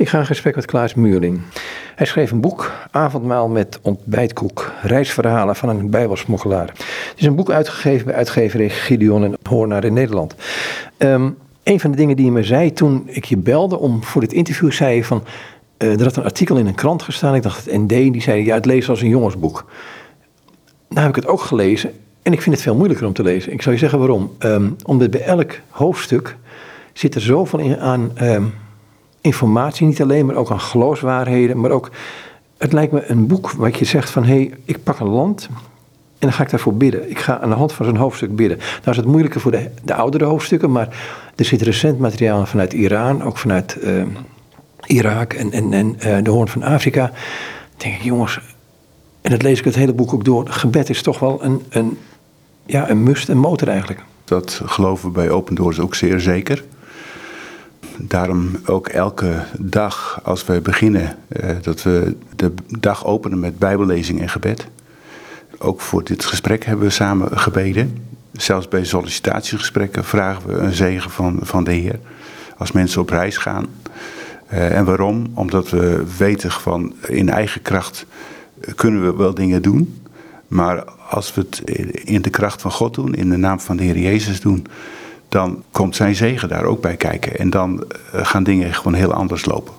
Ik ga in gesprek met Klaas Muurling. Hij schreef een boek, Avondmaal met ontbijtkoek, reisverhalen van een bijbelsmokkelaar. Het is een boek uitgegeven bij uitgeverij Gideon en Hoornaar in Nederland. Um, een van de dingen die je me zei toen ik je belde om voor dit interview, zei je van, uh, er had een artikel in een krant gestaan, ik dacht het ND, die zei, ja het lezen als een jongensboek. Nou heb ik het ook gelezen en ik vind het veel moeilijker om te lezen. Ik zou je zeggen waarom. Um, omdat bij elk hoofdstuk zit er zoveel in, aan... Um, informatie, niet alleen, maar ook aan geloofswaarheden. Maar ook, het lijkt me een boek waar je zegt van hé, hey, ik pak een land en dan ga ik daarvoor bidden. Ik ga aan de hand van zo'n hoofdstuk bidden. Nou is het moeilijker voor de, de oudere hoofdstukken, maar er zit recent materiaal vanuit Iran, ook vanuit uh, Irak en, en, en uh, de Hoorn van Afrika. Dan denk ik, jongens, en dat lees ik het hele boek ook door. Gebed is toch wel een, een, ja, een must, een motor eigenlijk. Dat geloven we bij Open Doors ook zeer zeker daarom ook elke dag als we beginnen, eh, dat we de dag openen met bijbellezing en gebed. Ook voor dit gesprek hebben we samen gebeden. Zelfs bij sollicitatiegesprekken vragen we een zegen van, van de Heer. Als mensen op reis gaan. Uh, en waarom? Omdat we weten van in eigen kracht kunnen we wel dingen doen. Maar als we het in de kracht van God doen, in de naam van de Heer Jezus doen, dan komt zijn zegen daar ook bij kijken. En dan eh, gaan dingen gewoon heel anders lopen.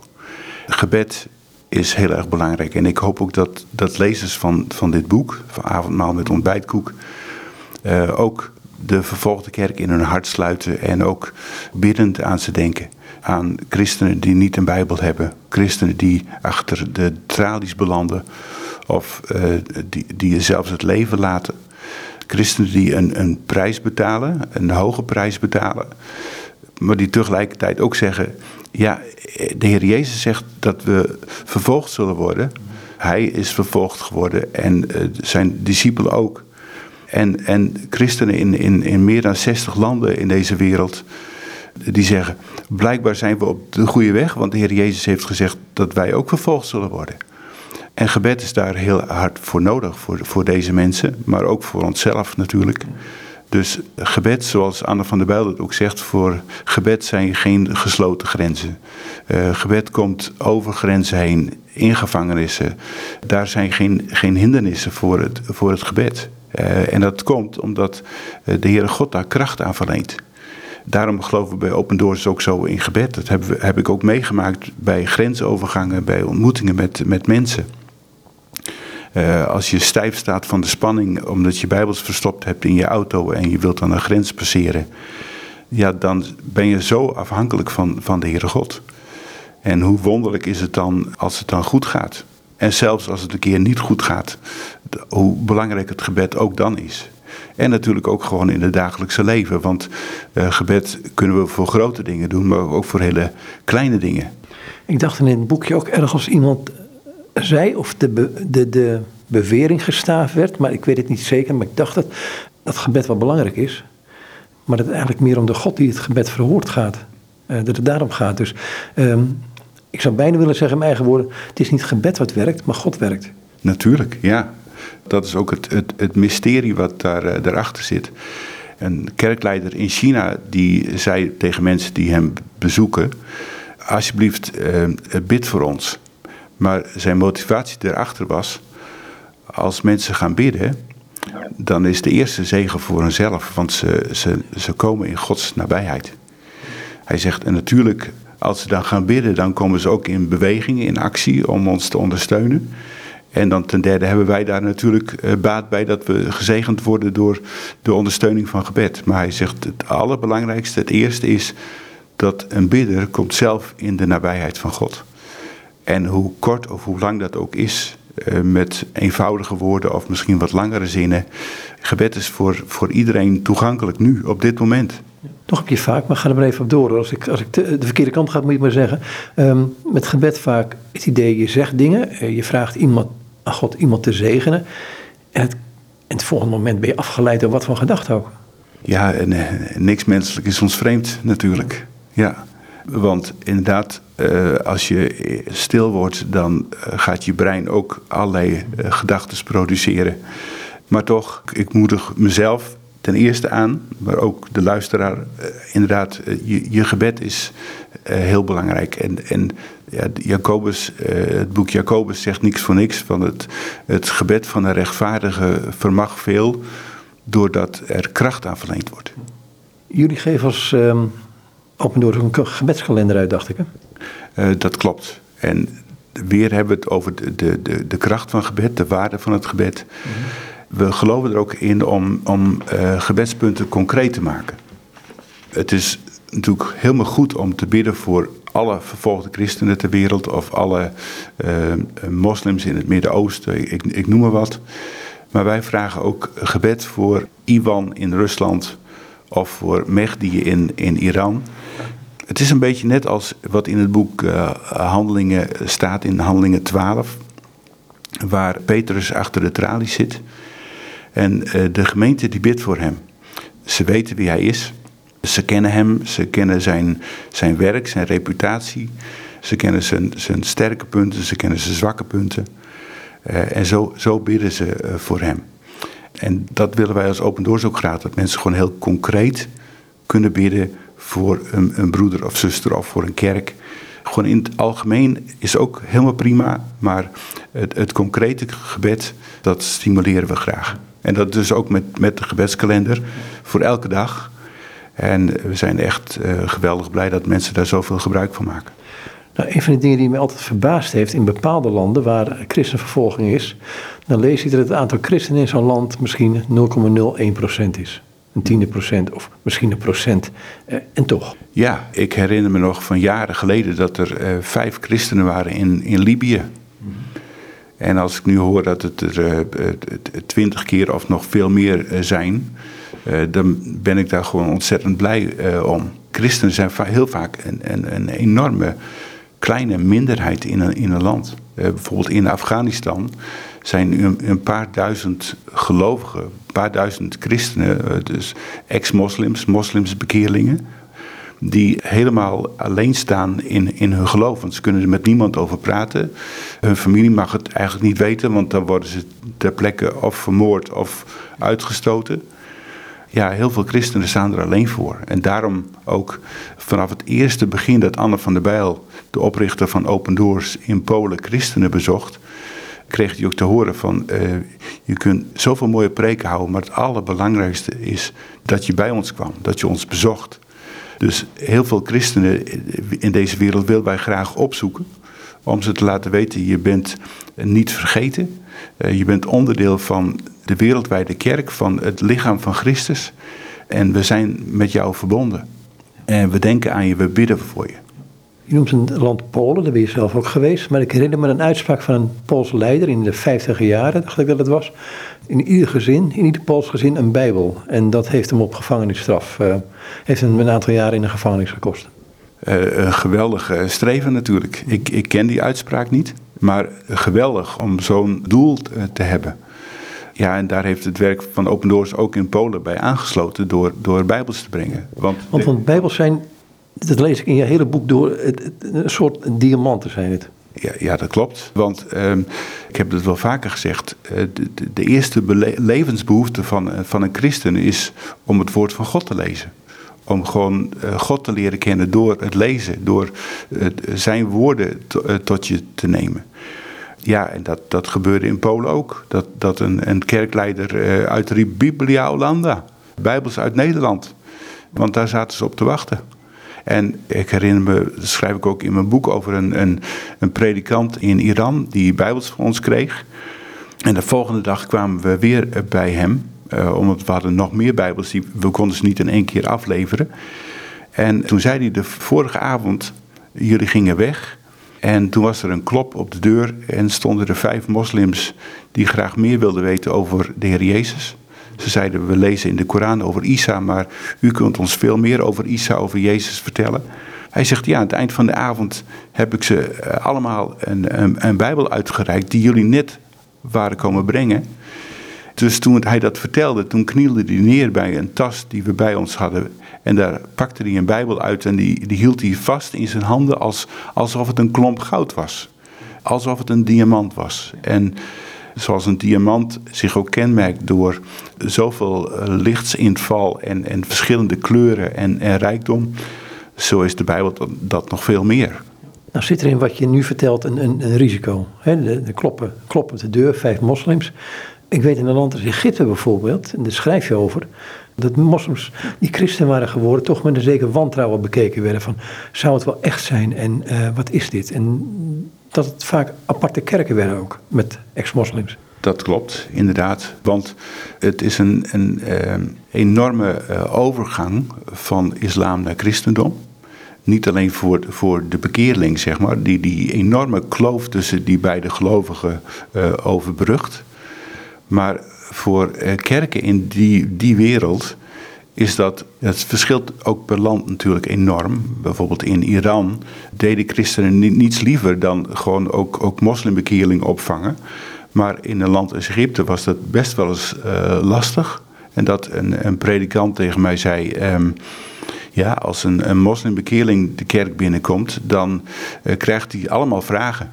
Gebed is heel erg belangrijk. En ik hoop ook dat, dat lezers van, van dit boek, van Avondmaal met ontbijtkoek, uh, ook de vervolgde kerk in hun hart sluiten en ook biddend aan ze denken. Aan christenen die niet een Bijbel hebben, christenen die achter de tralies belanden of uh, die, die zelfs het leven laten christenen die een, een prijs betalen, een hoge prijs betalen, maar die tegelijkertijd ook zeggen: ja, de Heer Jezus zegt dat we vervolgd zullen worden. Hij is vervolgd geworden en uh, zijn discipelen ook. En, en christenen in, in, in meer dan 60 landen in deze wereld, die zeggen: blijkbaar zijn we op de goede weg, want de Heer Jezus heeft gezegd dat wij ook vervolgd zullen worden. En gebed is daar heel hard voor nodig, voor, voor deze mensen, maar ook voor onszelf natuurlijk. Dus gebed, zoals Anne van der Bijl het ook zegt, voor gebed zijn geen gesloten grenzen. Uh, gebed komt over grenzen heen, in gevangenissen. Daar zijn geen, geen hindernissen voor het, voor het gebed. Uh, en dat komt omdat uh, de Heere God daar kracht aan verleent. Daarom geloven we bij Open Doors ook zo in gebed. Dat heb, heb ik ook meegemaakt bij grensovergangen, bij ontmoetingen met, met mensen. Uh, als je stijf staat van de spanning omdat je bijbels verstopt hebt in je auto en je wilt dan een grens passeren, ja, dan ben je zo afhankelijk van, van de Heere God. En hoe wonderlijk is het dan als het dan goed gaat? En zelfs als het een keer niet goed gaat, hoe belangrijk het gebed ook dan is. En natuurlijk ook gewoon in het dagelijkse leven. Want uh, gebed kunnen we voor grote dingen doen, maar ook voor hele kleine dingen. Ik dacht in het boekje ook ergens iemand zei of de, de, de bewering gestaafd werd, maar ik weet het niet zeker, maar ik dacht dat dat gebed wel belangrijk is. Maar dat het eigenlijk meer om de God die het gebed verhoort gaat. Uh, dat het daarom gaat. Dus um, ik zou bijna willen zeggen in mijn eigen woorden: het is niet gebed wat werkt, maar God werkt. Natuurlijk, ja. Dat is ook het, het, het mysterie wat daar, uh, daarachter zit. Een kerkleider in China die zei tegen mensen die hem bezoeken: Alsjeblieft, uh, bid voor ons. Maar zijn motivatie erachter was, als mensen gaan bidden, dan is de eerste zegen voor henzelf, want ze, ze, ze komen in Gods nabijheid. Hij zegt, en natuurlijk, als ze dan gaan bidden, dan komen ze ook in beweging, in actie om ons te ondersteunen. En dan ten derde hebben wij daar natuurlijk eh, baat bij dat we gezegend worden door de ondersteuning van gebed. Maar hij zegt het allerbelangrijkste, het eerste is dat een bidder komt zelf in de nabijheid van God. En hoe kort of hoe lang dat ook is, eh, met eenvoudige woorden of misschien wat langere zinnen. Gebed is voor, voor iedereen toegankelijk nu, op dit moment. Toch heb je vaak, maar ga er maar even op door. Als ik, als ik de, verkeerde kant ga, moet je maar zeggen. Um, met gebed vaak het idee, je zegt dingen, eh, je vraagt iemand, aan God iemand te zegenen. En het, en het volgende moment ben je afgeleid door wat van gedachten ook. Ja, en eh, niks menselijk is ons vreemd natuurlijk. Ja. Want inderdaad, uh, als je stil wordt, dan uh, gaat je brein ook allerlei uh, gedachten produceren. Maar toch, ik moedig mezelf ten eerste aan, maar ook de luisteraar. eh, inderdaad, eh, je, je gebed is eh, heel belangrijk. En, en ja, Jacobus, eh, het boek Jacobus zegt niks voor niks. Van het, het gebed van een rechtvaardige vermag veel, doordat er kracht aan verleend wordt. Jullie geven als ehm Doors ook een gebedskalender uit, dacht ik. Hè? Eh, dat klopt. En weer hebben we het over de, de, de, de kracht van gebed, de waarde van het gebed. We geloven er ook in om, om eh, gebedspunten concreet te maken. Het is natuurlijk helemaal goed om te bidden voor alle vervolgde christenen ter wereld of alle eh, moslims in het Midden-Oosten, ik, ik noem maar wat. Maar wij vragen ook gebed voor Iwan in Rusland of voor Mehdi in, in Iran. Het is een beetje net als wat in het boek eh, Handelingen staat, in Handelingen 12, waar Petrus achter de tralies zit. En eh, de gemeente die bidt voor hem. Ze weten wie hij is. Ze kennen hem, ze kennen zijn, zijn werk, zijn reputatie. Ze kennen zijn, zijn sterke punten, ze kennen zijn zwakke punten. Eh, en zo, zo bidden ze voor hem. En dat willen wij als Open Doors ook graag. Dat mensen gewoon heel concreet kunnen bidden voor een, een broeder of zuster of voor een kerk. Gewoon in het algemeen is ook helemaal prima. Maar het, het concrete gebed, dat stimuleren we graag. En dat dus ook met, met de gebedskalender voor elke dag. En we zijn echt eh, geweldig blij dat mensen daar zoveel gebruik van maken. Nou, een van de dingen die mij altijd verbaasd heeft in bepaalde landen waar christenvervolging is, dan lees je dat het aantal christenen in zo'n land misschien 0,01% is. Een tiende procent of misschien een procent. Eh, en toch. Ja, ik herinner me nog van jaren geleden dat er eh, vijf christenen waren in, in Libië. En als ik nu hoor dat het er eh, twintig keer of nog veel meer zijn, dan ben ik daar gewoon ontzettend blij om. Christenen zijn heel vaak een, een, een enorme kleine minderheid in een, in een land. Bijvoorbeeld in Afghanistan zijn een, een paar duizend gelovigen, een paar duizend christenen, eh, dus ex-moslims, moslimsbekeerlingen, die helemaal alleen staan in, in hun geloof. Want ze kunnen er met niemand over praten. Hun familie mag het eigenlijk niet weten, want dan worden ze ter plekke of vermoord of uitgestoten. Ja, heel veel christenen staan er alleen voor. En daarom ook vanaf het eerste begin dat Anne van der Bijl, de oprichter van Open Doors, in Polen christenen bezocht, kreeg hij ook te horen van, eh, je kunt zoveel mooie preken houden, maar het allerbelangrijkste is dat je bij ons kwam, dat je ons bezocht. Dus heel veel christenen in deze wereld willen wij graag opzoeken. Om ze te laten weten, je bent niet vergeten. Eh, Je bent onderdeel van de wereldwijde kerk, van het lichaam van Christus. En we zijn met jou verbonden. En we denken aan je, we bidden voor je. Je noemt een land Polen, daar ben je zelf ook geweest. Maar ik herinner me een uitspraak van een Poolse leider in de 50 jaren, dacht ik dat het was. In ieder gezin, in ieder Pools gezin, een Bijbel. En dat heeft hem op gevangenisstraf, eh, heeft hem een aantal jaren in de gevangenis gekost. Eh, een geweldige streven natuurlijk. Ik, ik ken die uitspraak niet, maar geweldig om zo'n doel te, te hebben. Ja, en daar heeft het werk van Open Doors ook in Polen bij aangesloten door, door Bijbels te brengen. Want, Want, want Bijbels zijn, dat lees ik in je hele boek door, een soort diamanten zijn het. Ja, ja, dat klopt. Want ehm, ik heb het wel vaker gezegd. eh, de, eerste levensbehoefte van, eh, van een christen is om het woord van God te lezen. Om gewoon eh, God te leren kennen door het lezen, door zijn woorden to- tot je te nemen. Ja, en dat, dat gebeurde in Polen ook. Dat, dat een, een kerkleider uitriep: Biblia Hollanda, Bijbels uit Nederland. Want daar zaten ze op te wachten. En ik herinner me, dat schrijf ik ook in mijn boek over een, een, een predikant in Iran die Bijbels van ons kreeg. En de volgende dag kwamen we weer eh, bij hem, eh, omdat we hadden nog meer Bijbels, die, we konden ze niet in één keer afleveren. En toen zei hij de vorige avond, jullie gingen weg. En toen was er een klop op de deur en stonden er vijf moslims die graag meer wilden weten over de Heer Jezus. Ze zeiden, we lezen in de Koran over Isa, maar u kunt ons veel meer over Isa, over Jezus vertellen. Hij zegt, ja, aan het eind van de avond heb ik ze eh, allemaal een, een, een Bijbel uitgereikt die jullie net waren komen brengen. Dus toen hij dat vertelde, toen knielde hij neer bij een tas die we bij ons hadden. En daar pakte hij een Bijbel uit en die, die hield hij vast in zijn handen als, alsof het een klomp goud was. Alsof het een diamant was. En zoals een diamant zich ook kenmerkt door zoveel eh, lichtsinval en, en verschillende kleuren en, en rijkdom, zo is de Bijbel dat, nog veel meer. Nou zit er in wat je nu vertelt een, een, een risico. He, de, de kloppen, kloppen de deur, vijf moslims. Ik weet in een land als Egypte bijvoorbeeld, en daar schrijf je over, dat moslims die christen waren geworden, toch met een zeker wantrouwen bekeken werden van, zou het wel echt zijn en uh, wat is dit? En dat het vaak aparte kerken werden ook, met ex-moslims. Dat klopt, inderdaad. Want het is een, een uh, enorme uh, overgang van islam naar christendom. Niet alleen voor, voor de bekeerling, zeg maar, die die enorme kloof tussen die beide gelovigen uh, overbrugt. Maar voor uh, kerken in die, die wereld is dat, het verschilt ook per land natuurlijk enorm. Bijvoorbeeld in Iran deden christenen niets liever dan gewoon ook, ook moslimbekeerling opvangen. Maar in een land als Egypte was dat best wel eens uh, lastig. En dat een, een, predikant tegen mij zei. Um, ja, als een, een moslimbekeerling de kerk binnenkomt, dan uh, krijgt hij allemaal vragen.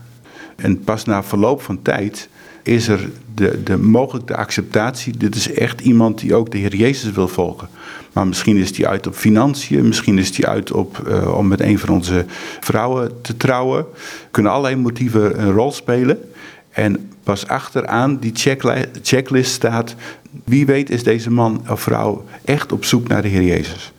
En pas na verloop van tijd is er de, de acceptatie. Dit is echt iemand die ook de Heer Jezus wil volgen. Maar misschien is die uit op financiën, misschien is die uit op uh, om met een van onze vrouwen te trouwen. Kunnen allerlei motieven een rol spelen. En pas achteraan die checklist staat. Wie weet is deze man of vrouw echt op zoek naar de Heer Jezus.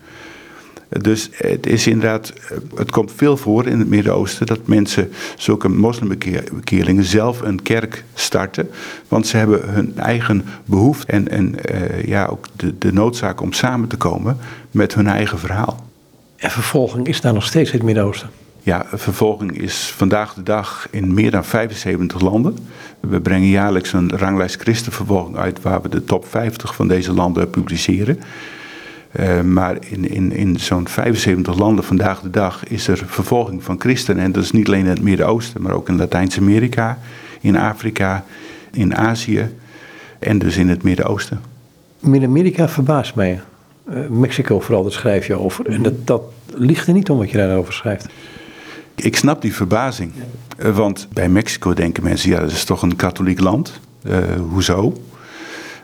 Dus het is inderdaad, het komt veel voor in het Midden-Oosten dat mensen, zulke moslimbekeerlingen, zelf een kerk starten. Want ze hebben hun eigen behoefte en, en uh, ja, ook de, de noodzaak om samen te komen met hun eigen verhaal. En vervolging is daar nog steeds in het Midden-Oosten? Ja, vervolging is vandaag de dag in meer dan 75 landen. We brengen jaarlijks een ranglijst christenvervolging uit waar we de top 50 van deze landen publiceren. Uh, maar in, in, in zo'n 75 landen vandaag de dag is er vervolging van christenen. En dat is niet alleen in het Midden-Oosten, maar ook in Latijns-Amerika, in Afrika, in Azië en dus in het Midden-Oosten. Midden-Amerika verbaast mij. Uh, Mexico vooral, daar schrijf je over. En dat, dat ligt er niet om wat je daarover schrijft. Ik snap die verbazing. Uh, want bij Mexico denken mensen, ja, dat is toch een katholiek land. hoezo?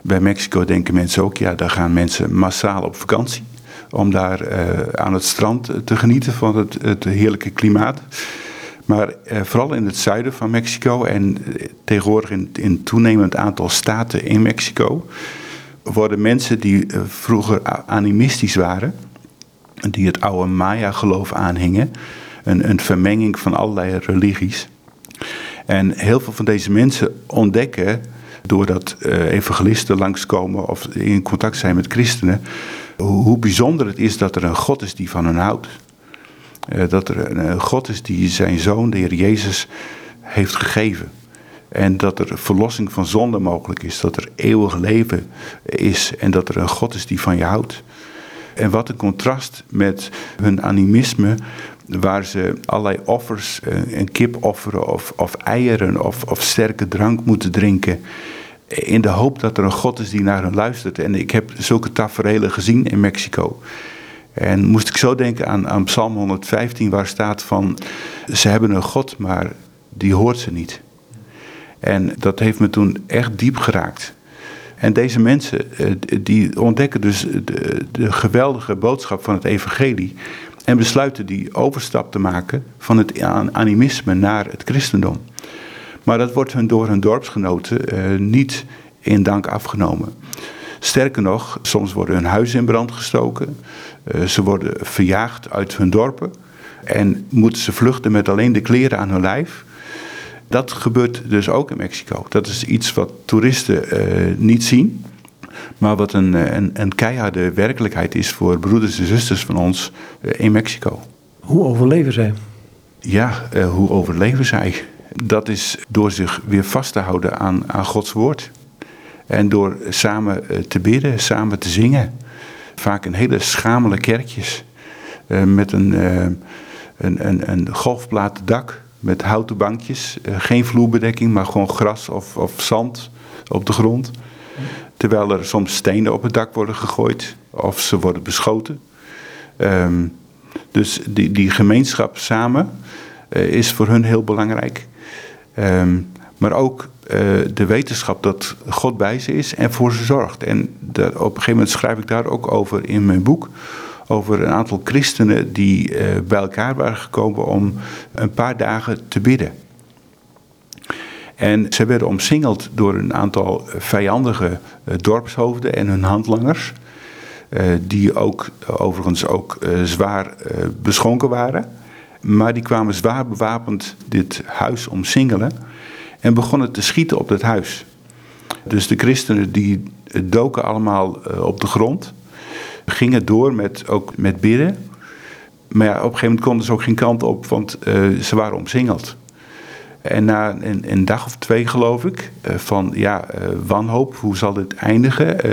Bij Mexico denken mensen ook, ja, daar gaan mensen massaal op vakantie. Om daar uh, aan het strand te genieten van het, het heerlijke klimaat. Maar uh, vooral in het zuiden van Mexico en tegenwoordig in, in toenemend aantal staten in Mexico. worden mensen die vroeger animistisch waren. die het oude Maya-geloof aanhingen. Een, een vermenging van allerlei religies. En heel veel van deze mensen ontdekken doordat uh, evangelisten langskomen of in contact zijn met christenen, hoe, bijzonder het is dat er een God is die van hen houdt. Uh, dat er een, God is die zijn zoon, de Heer Jezus, heeft gegeven. En dat er verlossing van zonde mogelijk is, dat er eeuwig leven is en dat er een God is die van je houdt. En wat een contrast met hun animisme, waar ze allerlei offers, eh, een kip offeren of, of eieren of, of sterke drank moeten drinken. In de hoop dat er een God is die naar hen luistert. En ik heb zulke tafereelen gezien in Mexico. En moest ik zo denken aan, aan Psalm 115, waar staat van: Ze hebben een God, maar die hoort ze niet. En dat heeft me toen echt diep geraakt. En deze mensen, eh, die ontdekken dus de, de geweldige boodschap van het evangelie. En besluiten die overstap te maken van het animisme naar het christendom. Maar dat wordt hun door hun dorpsgenoten uh, niet in dank afgenomen. Sterker nog, soms worden hun huizen in brand gestoken. Uh, ze worden verjaagd uit hun dorpen. En moeten ze vluchten met alleen de kleren aan hun lijf. Dat gebeurt dus ook in Mexico. Dat is iets wat toeristen uh, niet zien. Maar wat een, een, een, keiharde werkelijkheid is voor broeders en zusters van ons in Mexico. Hoe overleven zij? Ja, hoe overleven zij? dat is door zich weer vast te houden aan, aan Gods woord. En door samen eh, te bidden, samen te zingen. Vaak in hele schamele kerkjes. Met een, een, een, een golfplaten dak. Met houten bankjes. Geen vloerbedekking, maar gewoon gras of, of zand op de grond. Terwijl er soms stenen op het dak worden gegooid. Of ze worden beschoten. Um, dus die, die gemeenschap samen is voor hun heel belangrijk. Um, Maar ook uh, de wetenschap dat God bij ze is en voor ze zorgt. En dat, op een gegeven moment schrijf ik daar ook over in mijn boek. Over een aantal christenen die uh, bij elkaar waren gekomen om een paar dagen te bidden. En ze werden omsingeld door een aantal vijandige uh, dorpshoofden en hun handlangers. die ook overigens ook zwaar beschonken waren. Maar die kwamen zwaar bewapend dit huis omsingelen en begonnen te schieten op het huis. Dus de christenen die doken allemaal eh, op de grond, gingen door met, ook met bidden. Maar ja, op een gegeven moment konden ze ook geen kant op, want ze waren omsingeld. En na een, een, dag of twee, geloof ik, uh, van ja, wanhoop, hoe zal dit eindigen?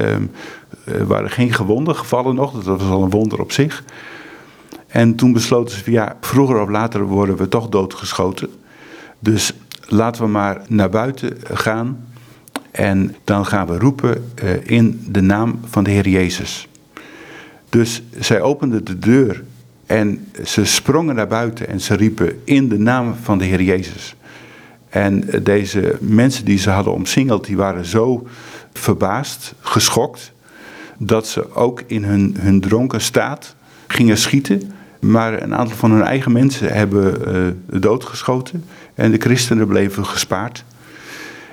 er waren geen gewonden gevallen nog, dat was al een wonder op zich. En toen besloten ze ja, vroeger of later worden we toch doodgeschoten. Dus laten we maar naar buiten gaan en dan gaan we roepen in de naam van de Heer Jezus. Dus zij openden de deur en ze sprongen naar buiten en ze riepen in de naam van de Heer Jezus. En deze mensen die ze hadden omsingeld, die waren zo verbaasd, geschokt, dat ze ook in hun, hun dronken staat gingen schieten maar een aantal van hun eigen mensen hebben uh, doodgeschoten. En de christenen bleven gespaard.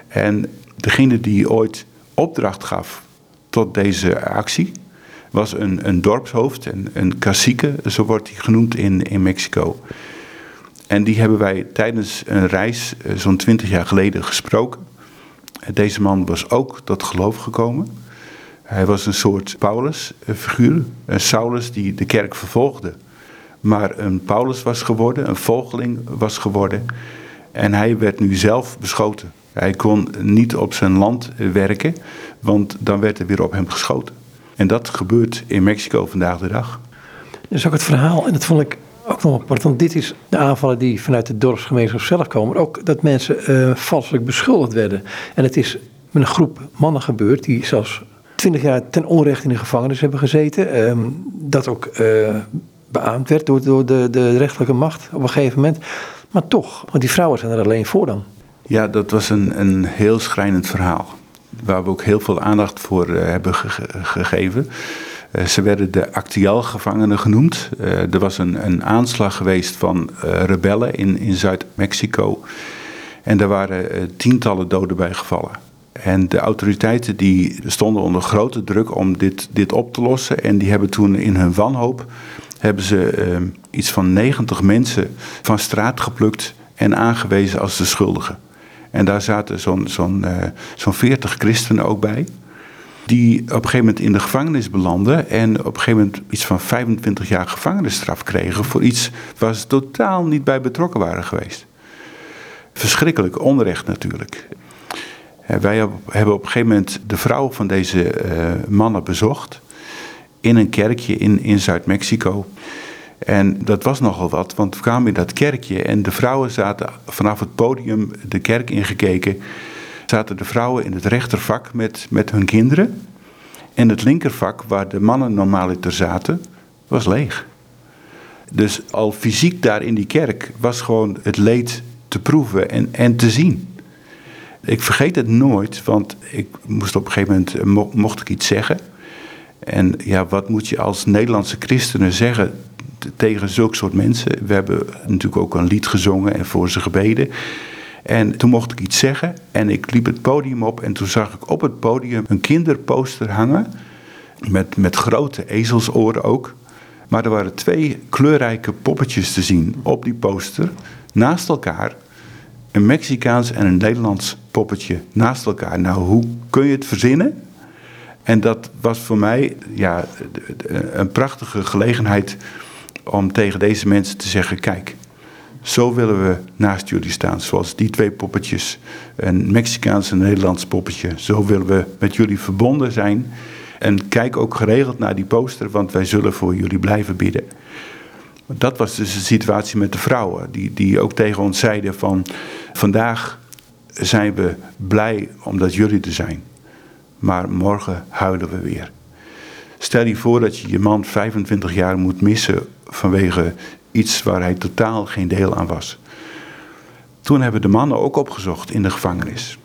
En degene die ooit opdracht gaf tot deze actie was een, een dorpshoofd, een, een cacique, zo wordt hij genoemd in Mexico. En die hebben wij tijdens een reis uh, zo'n twintig jaar geleden gesproken. Deze man was ook tot geloof gekomen. Hij was een soort Paulus-figuur, een Saulus die de kerk vervolgde maar een Paulus was geworden, een volgeling was geworden. En hij werd nu zelf beschoten. Hij kon niet op zijn land werken, want dan werd er weer op hem geschoten. En dat gebeurt in Mexico vandaag de dag. Dus ook het verhaal, en dat vond ik ook nog apart, want dit is de aanvallen die vanuit de dorpsgemeenschap zelf komen, ook dat mensen uh, valselijk beschuldigd werden. En het is met een groep mannen gebeurd die zelfs twintig jaar ten onrechte in de gevangenis hebben gezeten. Uh, dat ook uh, beaamd werd door, door de, de rechterlijke macht op een gegeven moment. Maar toch, want die vrouwen zijn er alleen voor dan. Ja, dat was een, een heel schrijnend verhaal. Waar we ook heel veel aandacht voor uh, hebben ge gegeven. Uh, ze werden de Actial-gevangenen genoemd. Uh, er was een, een aanslag geweest van rebellen in, in Zuid-Mexico. En daar waren tientallen doden bij gevallen. En de autoriteiten die stonden onder grote druk om dit, dit op te lossen. En die hebben toen in hun wanhoop hebben ze iets van 90 mensen van straat geplukt en aangewezen als de schuldigen. En daar zaten zo'n zo'n uh, zo'n 40 christenen ook bij. Die op een gegeven moment in de gevangenis belanden. En op een gegeven moment iets van 25 jaar gevangenisstraf kregen. voor iets waar ze totaal niet bij betrokken waren geweest. Verschrikkelijk onrecht natuurlijk. Wij hebben op een gegeven moment de vrouw van deze uh, mannen bezocht in een kerkje in, in Zuid-Mexico. En dat was nogal wat, want we kwamen in dat kerkje en de vrouwen zaten vanaf het podium de kerk ingekeken. Zaten de vrouwen in het rechtervak met, met hun kinderen. En het linkervak, waar de mannen normaliter zaten, was leeg. Dus al fysiek daar in die kerk was gewoon het leed te proeven en, en te zien. Ik vergeet het nooit, want ik moest op een gegeven moment, mocht ik iets zeggen. En ja, wat moet je als Nederlandse christenen zeggen tegen zulke soort mensen? We hebben natuurlijk ook een lied gezongen en voor ze gebeden. En toen mocht ik iets zeggen en ik liep het podium op en toen zag ik op het podium een kinderposter hangen. Met, met grote ezelsoren ook. Maar er waren twee kleurrijke poppetjes te zien op die poster naast elkaar. Een Mexicaans en een Nederlands poppetje naast elkaar. Nou, hoe kun je het verzinnen? En dat was voor mij ja, een prachtige gelegenheid om tegen deze mensen te zeggen: kijk, zo willen we naast jullie staan. Zoals die twee poppetjes, een Mexicaans en Nederlands poppetje. Zo willen we met jullie verbonden zijn. En kijk ook geregeld naar die poster, want wij zullen voor jullie blijven bidden. Dat was dus de situatie met de vrouwen, die, die ook tegen ons zeiden van vandaag zijn we blij omdat jullie er zijn maar morgen huilen we weer. Stel je voor dat je je man 25 jaar moet missen vanwege iets waar hij totaal geen deel aan was. Toen hebben de mannen ook opgezocht in de gevangenis.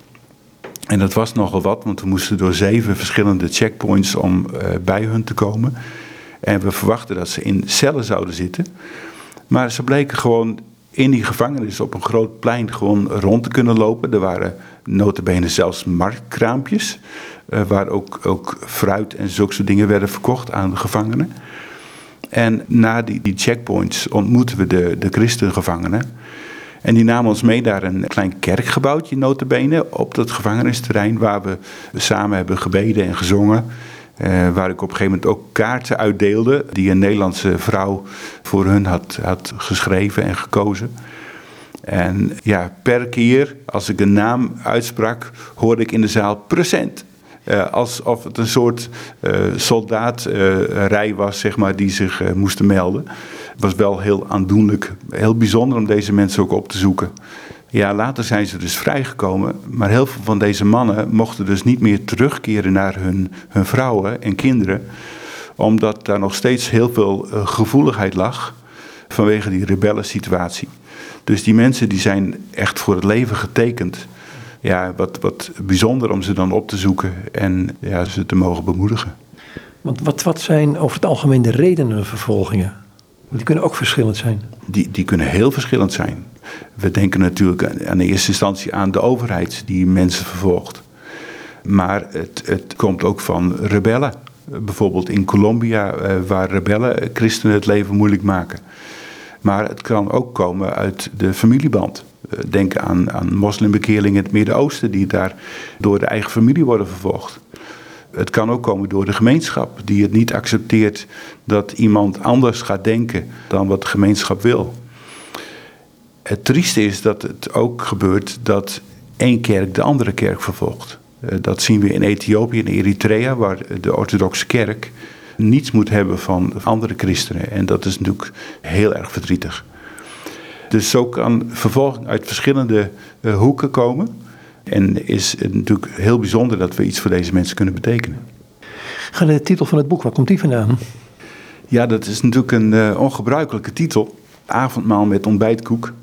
En dat was nogal wat, want we moesten door zeven verschillende checkpoints om uh, bij hun te komen. En we verwachten dat ze in cellen zouden zitten. Maar ze bleken gewoon in die gevangenis op een groot plein gewoon rond te kunnen lopen. Er waren notabene zelfs marktkraampjes. Uh, waar ook, ook fruit en zulke soort dingen werden verkocht aan de gevangenen. En na die, die checkpoints ontmoeten we de, de christengevangenen. En die namen ons mee naar een klein kerkgebouwtje, notabene, op dat gevangenisterrein, waar we samen hebben gebeden en gezongen. Uh, waar ik op een gegeven moment ook kaarten uitdeelde, die een Nederlandse vrouw voor hun had, had geschreven en gekozen. En ja, per keer als ik een naam uitsprak, hoorde ik in de zaal present. Uh, alsof het een soort uh, soldaatrij was, zeg maar, die zich moesten melden. Het was wel heel aandoenlijk, heel bijzonder om deze mensen ook op te zoeken. Ja, later zijn ze dus vrijgekomen, maar heel veel van deze mannen mochten dus niet meer terugkeren naar hun, hun vrouwen en kinderen, omdat daar nog steeds heel veel gevoeligheid lag vanwege die rebellensituatie. Dus die mensen die zijn echt voor het leven getekend. Ja, wat, wat bijzonder om ze dan op te zoeken en ja, ze te mogen bemoedigen. Want wat, wat zijn over het algemeen de redenen van vervolgingen? Die kunnen ook verschillend zijn. Die, die kunnen heel verschillend zijn. We denken natuurlijk in eerste instantie aan de overheid die mensen vervolgt. Maar het, het komt ook van rebellen. Bijvoorbeeld in Colombia, eh, waar rebellen christenen het leven moeilijk maken. Maar het kan ook komen uit de familieband. Eh, denk aan, aan moslimbekeerlingen in het Midden-Oosten, die daar door de eigen familie worden vervolgd. Het kan ook komen door de gemeenschap, die het niet accepteert dat iemand anders gaat denken dan wat de gemeenschap wil. Het trieste is dat het ook gebeurt dat één kerk de andere kerk vervolgt. Eh, dat zien we in Ethiopië en Eritrea, waar de orthodoxe kerk niets moet hebben van andere christenen. En dat is natuurlijk heel erg verdrietig. Dus zo kan vervolging uit verschillende uh, hoeken komen. En is het natuurlijk heel bijzonder dat we iets voor deze mensen kunnen betekenen. Ga de titel van het boek, waar komt die vandaan? Ja, dat is natuurlijk een uh, ongebruikelijke titel. Avondmaal met ontbijtkoek.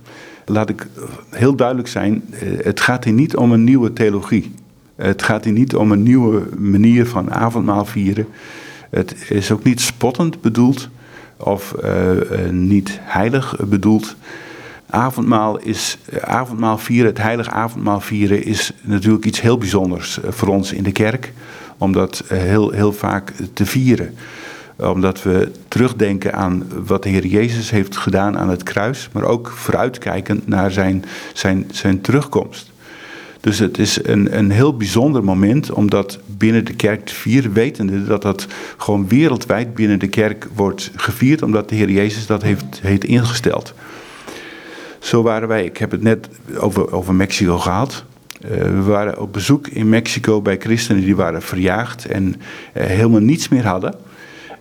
Laat ik heel duidelijk zijn, uh, het gaat hier niet om een nieuwe theologie. Het gaat hier niet om een nieuwe manier van avondmaal vieren. Het is ook niet spottend bedoeld of uh, niet heilig bedoeld avondmaal is, eh, avondmaal vieren, het heilige avondmaal vieren, is natuurlijk iets heel bijzonders eh, voor ons in de kerk. Om dat eh, heel, heel vaak te vieren. Omdat we terugdenken aan wat de Heer Jezus heeft gedaan aan het kruis, maar ook vooruitkijkend naar zijn, zijn, zijn terugkomst. Dus het is een, een heel bijzonder moment om dat binnen de kerk te vieren, wetende dat dat gewoon wereldwijd binnen de kerk wordt gevierd, omdat de Heer Jezus dat heeft, heeft ingesteld. Zo waren wij, ik heb het net over, over Mexico gehad. Uh, we waren op bezoek in Mexico bij christenen die waren verjaagd en uh, helemaal niets meer hadden.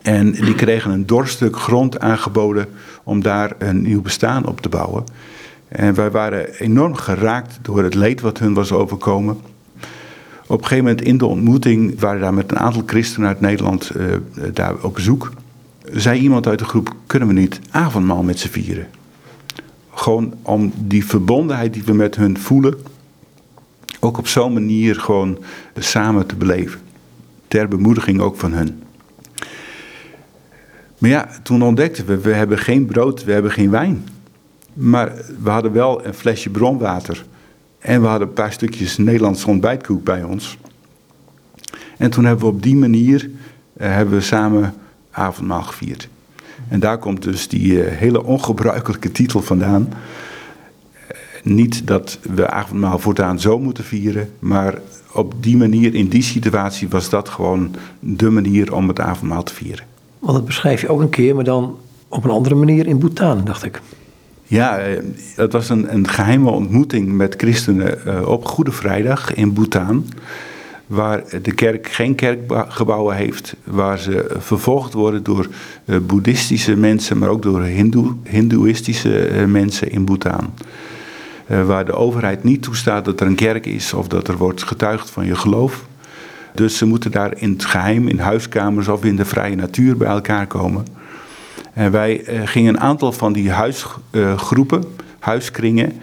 En die kregen een dorststuk grond aangeboden om daar een nieuw bestaan op te bouwen. En wij waren enorm geraakt door het leed wat hun was overkomen. Op een gegeven moment in de ontmoeting waren daar met een aantal christenen uit Nederland uh, daar op bezoek. Zei iemand uit de groep, kunnen we niet avondmaal met z'n vieren? Gewoon om die verbondenheid die we met hun voelen, ook op zo'n manier gewoon samen te beleven. Ter bemoediging ook van hun. Maar ja, toen ontdekten we, we hebben geen brood, we hebben geen wijn. Maar we hadden wel een flesje bronwater. En we hadden een paar stukjes Nederlandse ontbijtkoek bij ons. En toen hebben we op die manier uh, hebben we samen avondmaal gevierd. En daar komt dus die uh, hele ongebruikelijke titel vandaan. Uh, niet dat we avondmaal voortaan zo moeten vieren, maar op die manier, in die situatie, was dat gewoon de manier om het avondmaal te vieren. Want dat beschrijf je ook een keer, maar dan op een andere manier in Bhutan, dacht ik. Ja, het eh, was een, een geheime ontmoeting met christenen op Goede Vrijdag in Bhutan waar de kerk geen kerkgebouwen heeft, waar ze vervolgd worden door uh, boeddhistische mensen, maar ook door hindoe, hindoeïstische uh, mensen in Bhutan. Uh, waar de overheid niet toestaat dat er een kerk is of dat er wordt getuigd van je geloof. Dus ze moeten daar in het geheim, in huiskamers of in de vrije natuur bij elkaar komen. En wij gingen een aantal van die huisgroepen huiskringen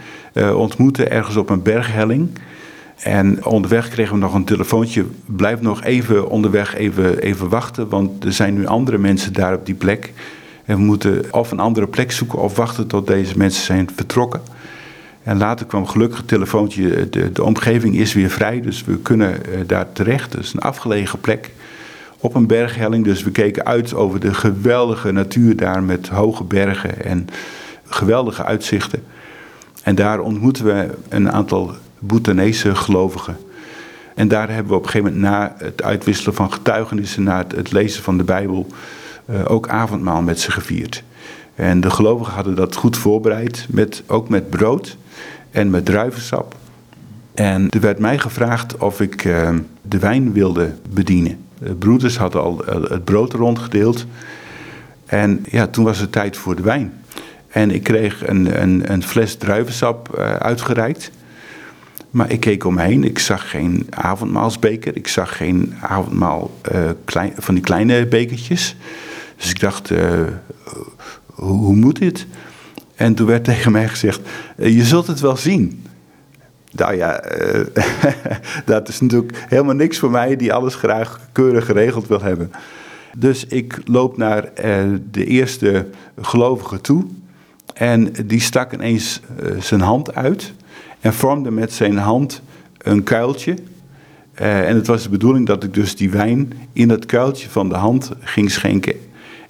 ontmoeten ergens op een berghelling. En onderweg kregen we nog een telefoontje. Blijf nog even onderweg even, even wachten, want er zijn nu andere mensen daar op die plek. En we moeten of een andere plek zoeken of wachten tot deze mensen zijn vertrokken. En later kwam gelukkig het telefoontje, de, de omgeving is weer vrij, dus we kunnen uh, daar terecht. Het is een afgelegen plek op een berghelling, dus we keken uit over de geweldige natuur daar met hoge bergen en geweldige uitzichten. En daar ontmoeten we een aantal Bhutanese gelovigen. En daar hebben we op een gegeven moment na het uitwisselen van getuigenissen, na het, lezen van de Bijbel, uh, ook avondmaal met ze gevierd. En de gelovigen hadden dat goed voorbereid, met, ook met brood en met druivensap. En er werd mij gevraagd of ik uh, de wijn wilde bedienen. De broeders hadden al uh, het brood rondgedeeld. En ja, toen was het tijd voor de wijn. En ik kreeg een, een, een fles druivensap uitgereikt. Maar ik keek om me heen. Ik zag geen avondmaalsbeker. Ik zag geen avondmaal klein, van die kleine bekertjes. Dus ik dacht, uh, hoe, hoe, moet dit? En toen werd tegen mij gezegd, uh, je zult het wel zien. Nou ja, dat is natuurlijk helemaal niks voor mij die alles graag keurig geregeld wil hebben. Dus ik loop naar de eerste gelovige toe. En die stak ineens zijn hand uit en vormde met zijn hand een kuiltje. Uh, en het was de bedoeling dat ik dus die wijn in dat kuiltje van de hand ging schenken.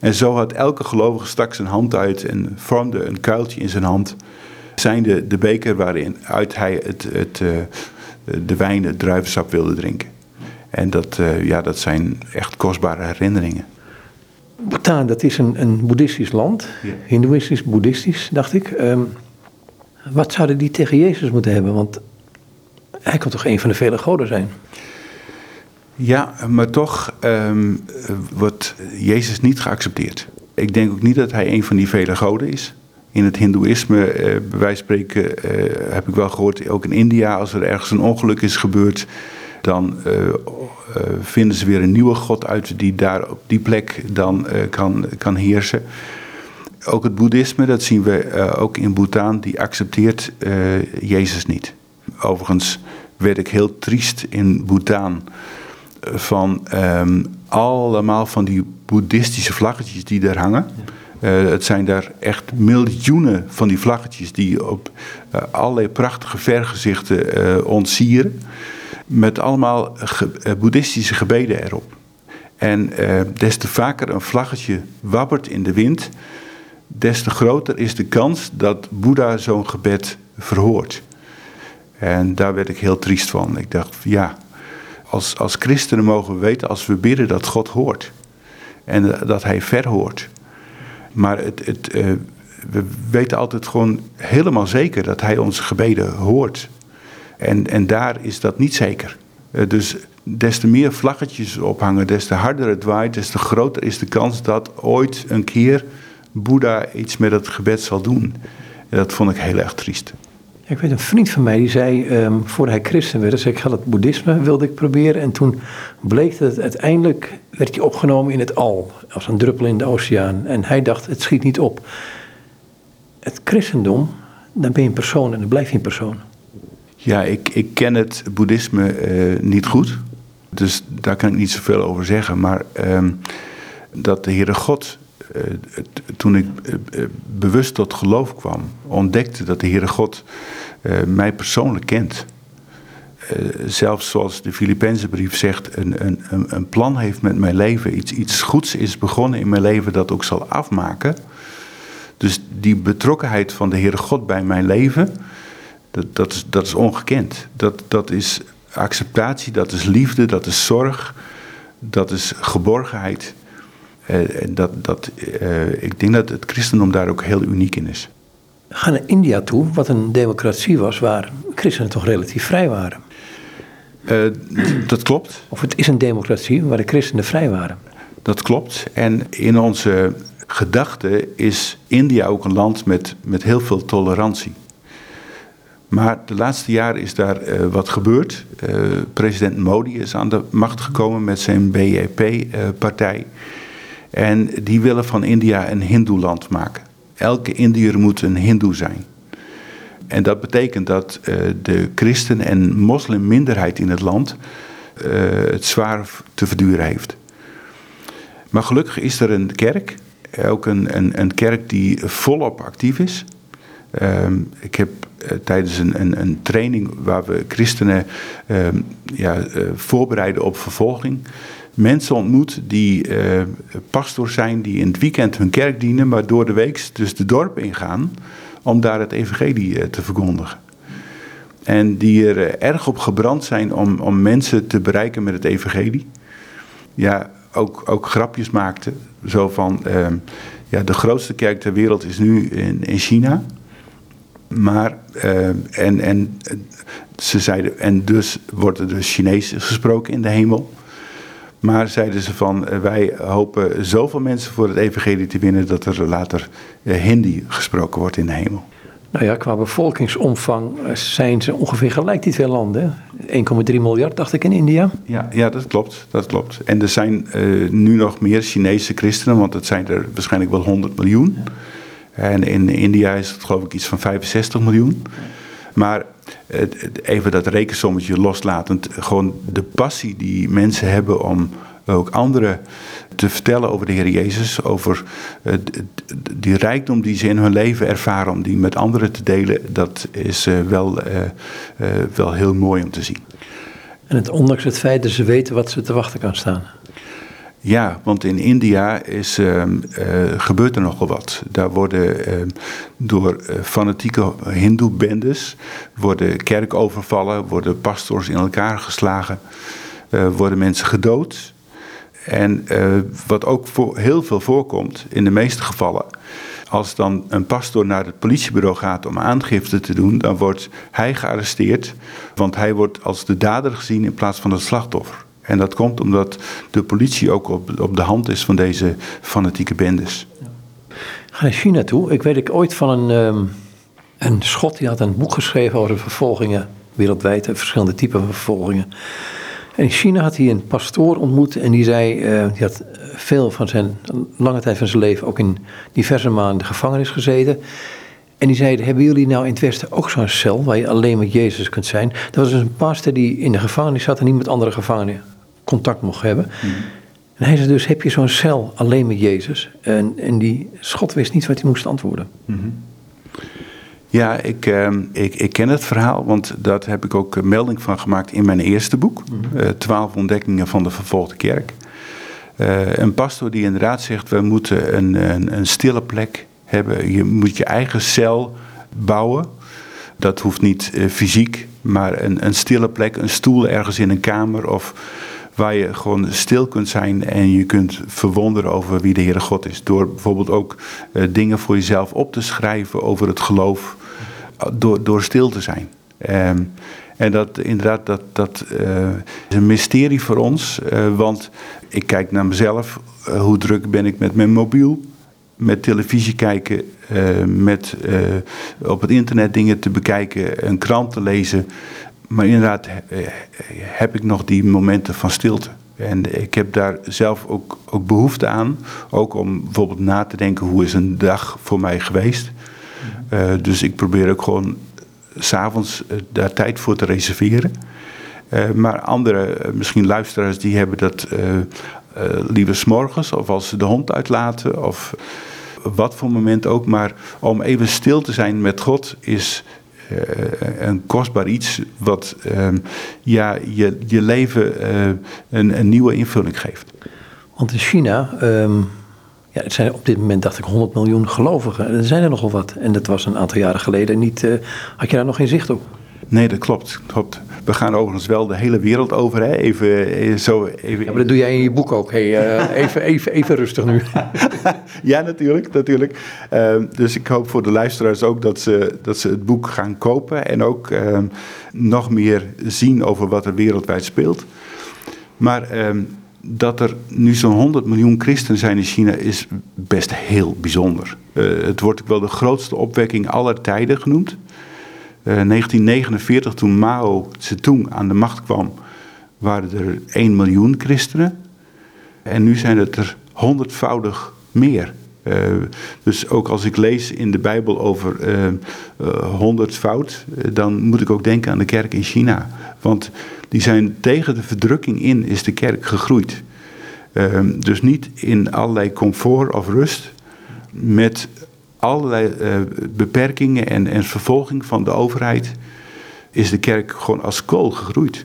En zo had elke gelovige stak zijn hand uit en vormde een kuiltje in zijn hand. Zijnde de beker waarin uit hij het, het, uh, de wijn, het druivensap wilde drinken. En dat, uh, ja, dat zijn echt kostbare herinneringen. Bhutan, dat is een, een boeddhistisch land. Ja. Hindoeïstisch, boeddhistisch, dacht ik. Um, wat zouden die tegen Jezus moeten hebben? Want hij kan toch een van de vele goden zijn? Ja, maar toch um, wordt Jezus niet geaccepteerd. Ik denk ook niet dat hij een van die vele goden is. In het Hindoeïsme, eh, bij wijze van spreken, eh, heb ik wel gehoord, ook in India, als er ergens een ongeluk is gebeurd, dan uh, vinden ze weer een nieuwe god uit die daar op die plek dan kan, kan heersen ook het boeddhisme, dat zien we uh, ook in Bhutan, die accepteert uh, Jezus niet. Overigens werd ik heel triest in Bhutan eh, van um, allemaal van die boeddhistische vlaggetjes die daar hangen. Uh, het zijn daar echt miljoenen van die vlaggetjes die op allerlei prachtige vergezichten ontsieren. Met allemaal ge boeddhistische gebeden erop. En des te vaker een vlaggetje wappert in de wind, des te groter is de kans dat Boeddha zo'n gebed verhoort. En daar werd ik heel triest van. Ik dacht, ja, als, als christenen mogen we weten als we bidden dat God hoort. En dat hij verhoort. Maar het, het, uh, we weten altijd gewoon helemaal zeker dat hij onze gebeden hoort. En, en daar is dat niet zeker. Uh, dus des te meer vlaggetjes ophangen, des te harder het waait, des te groter is de kans dat ooit een keer Boeddha iets met het gebed zal doen. En dat vond ik heel erg triest. Ja, ik weet een vriend van mij die zei, um, voor hij christen werd, zei ik ga het boeddhisme wilde ik proberen. En toen bleek dat het uiteindelijk werd hij opgenomen in het al, als een druppel in de oceaan. En hij dacht, het schiet niet op. Het christendom, dan ben je een persoon en dan blijf je een persoon. Ja, ik, ik ken het boeddhisme uh, niet goed. Dus daar kan ik niet zoveel over zeggen. Maar uh, dat de Heere God eh, toen ik eh, eh, bewust tot geloof kwam, ontdekte dat de Heere God mij persoonlijk kent. zelfs zoals de Filipijnse brief zegt, een, een, een plan heeft met mijn leven. Iets, iets goeds is begonnen in mijn leven dat ook zal afmaken. Dus die betrokkenheid van de Heere God bij mijn leven, dat, dat, is, dat is ongekend. Dat, dat is acceptatie, dat is liefde, dat is zorg, dat is geborgenheid. Uh, dat, dat, uh, ik denk dat het christendom daar ook heel uniek in is. Gaan naar India toe, wat een democratie was, waar christenen toch relatief vrij waren. Uh, dat klopt. Of het is een democratie waar de christenen vrij waren. Dat klopt. En in onze gedachten is India ook een land met, met heel veel tolerantie. Maar de laatste jaren is daar uh, wat gebeurd. Uh, president Modi is aan de macht gekomen met zijn BJP-partij. En die willen van India een hindoeland maken. Elke Indiër moet een hindoe zijn. en dat betekent dat de christen- en moslimminderheid in het land het zwaar te verduren heeft. Maar gelukkig is er een kerk, ook een, een, een kerk die volop actief is. Ehm, ik heb uh, tijdens een, een, een, training waar we christenen um, ja, voorbereiden op vervolging. Mensen ontmoet die uh, pastor zijn, die in het weekend hun kerk dienen, maar door de week dus de dorp ingaan om daar het evangelie te verkondigen. En die er erg op gebrand zijn om, om mensen te bereiken met het evangelie. Ja, ook, ook grapjes maakten. Zo van, ehm, ja, de grootste kerk ter wereld is nu in, in China. Maar, en, en ze zeiden, en dus wordt er dus Chinees gesproken in de hemel. Maar zeiden ze van, uh, wij hopen zoveel mensen voor het evangelie te winnen dat er later uh, Hindi gesproken wordt in de hemel. Nou ja, qua bevolkingsomvang zijn ze ongeveer gelijk die twee landen. 1,3 miljard dacht ik in India. Ja, ja dat klopt. Dat klopt. En er zijn uh, nu nog meer Chinese christenen, want het zijn er waarschijnlijk wel 100 miljoen. En in India is het geloof ik iets van 65 miljoen. Maar even dat rekensommetje loslatend, gewoon de passie die mensen hebben om ook anderen te vertellen over de Heer Jezus, over die rijkdom die ze in hun leven ervaren, om die met anderen te delen, dat is wel, wel heel mooi om te zien. En het, ondanks het feit dat ze weten wat ze te wachten kan staan. Ja, want in India is, uh, uh, gebeurt er nogal wat. Daar worden uh, door fanatieke hindoe-bendes worden kerken overvallen, worden pastors in elkaar geslagen, worden mensen gedood. En wat ook voor heel veel voorkomt, in de meeste gevallen, als dan een pastor naar het politiebureau gaat om aangifte te doen, dan wordt hij gearresteerd, want hij wordt als de dader gezien in plaats van het slachtoffer. En dat komt omdat de politie ook op, op de hand is van deze fanatieke bendes. Ga naar China toe. Ik weet ik ooit van een, um, een schot die had een boek geschreven over de vervolgingen wereldwijd, verschillende typen vervolgingen. En in China had hij een pastoor ontmoet en die zei, uh, die had veel van zijn, lange tijd van zijn leven ook in diverse maanden de gevangenis gezeten. En die zeiden, hebben jullie nou in het Westen ook zo'n cel waar je alleen met Jezus kunt zijn? Dat was dus een pastor die in de gevangenis zat en niet met andere gevangenen contact mocht hebben. Mm. En hij zei dus, heb je zo'n cel alleen met Jezus? En, en die schot wist niet wat hij moest antwoorden. Mm -hmm. Ja, ik, uh, ik, ik ken het verhaal, want daar heb ik ook melding van gemaakt in mijn eerste boek. Mm -hmm. uh, Twaalf ontdekkingen van de vervolgde kerk. Uh, een pastor die inderdaad zegt, we moeten een, een, een stille plek hebben. Je moet je eigen cel bouwen. Dat hoeft niet uh, fysiek, maar een, een stille plek, een stoel ergens in een kamer of waar je gewoon stil kunt zijn en je kunt verwonderen over wie de Heere God is. Door bijvoorbeeld ook uh, dingen voor jezelf op te schrijven over het geloof, door, door stil te zijn. Um, en dat inderdaad, dat, dat uh, is een mysterie voor ons, want ik kijk naar mezelf, hoe druk ben ik met mijn mobiel, met televisie kijken, met op het internet dingen te bekijken, een krant te lezen maar inderdaad heb ik nog die momenten van stilte. En ik heb daar zelf ook, ook behoefte aan. Ook om bijvoorbeeld na te denken hoe is een dag voor mij geweest. Uh, dus ik probeer ook gewoon s'avonds uh, daar tijd voor te reserveren. Uh, maar andere, misschien luisteraars, die hebben dat liever s'morgens of als ze de hond uitlaten of wat voor moment ook. Maar om even stil te zijn met God is een kostbaar iets wat uh, ja, je, je leven uh, een, een, nieuwe invulling geeft. Want in China, um, ja, zijn op dit moment dacht ik 100 miljoen gelovigen. Er zijn er nogal wat. En dat was een aantal jaren geleden niet. had je daar nog geen zicht op? Nee, dat klopt. klopt. We gaan overigens wel de hele wereld over. Hè? Even, zo, even... Ja, maar dat doe jij in je boek ook. Hey, uh, even, even, even rustig nu. ja, natuurlijk. natuurlijk. Uh, dus ik hoop voor de luisteraars ook dat ze, dat ze het boek gaan kopen. En ook uh, nog meer zien over wat er wereldwijd speelt. Maar ehm, dat er nu zo'n 100 miljoen christenen zijn in China is best heel bijzonder. Eh, het wordt ook wel de grootste opwekking aller tijden genoemd. 1949, eh, toen Mao Zedong aan de macht kwam, waren er 1 miljoen christenen. En nu zijn het er honderdvoudig meer. dus ook als ik lees in de Bijbel over honderd fout, dan moet ik ook denken aan de kerk in China. Want die zijn tegen de verdrukking in, is de kerk gegroeid. Dus niet in allerlei comfort of rust, met allerlei beperkingen en, en vervolging van de overheid, is de kerk gewoon als kool gegroeid.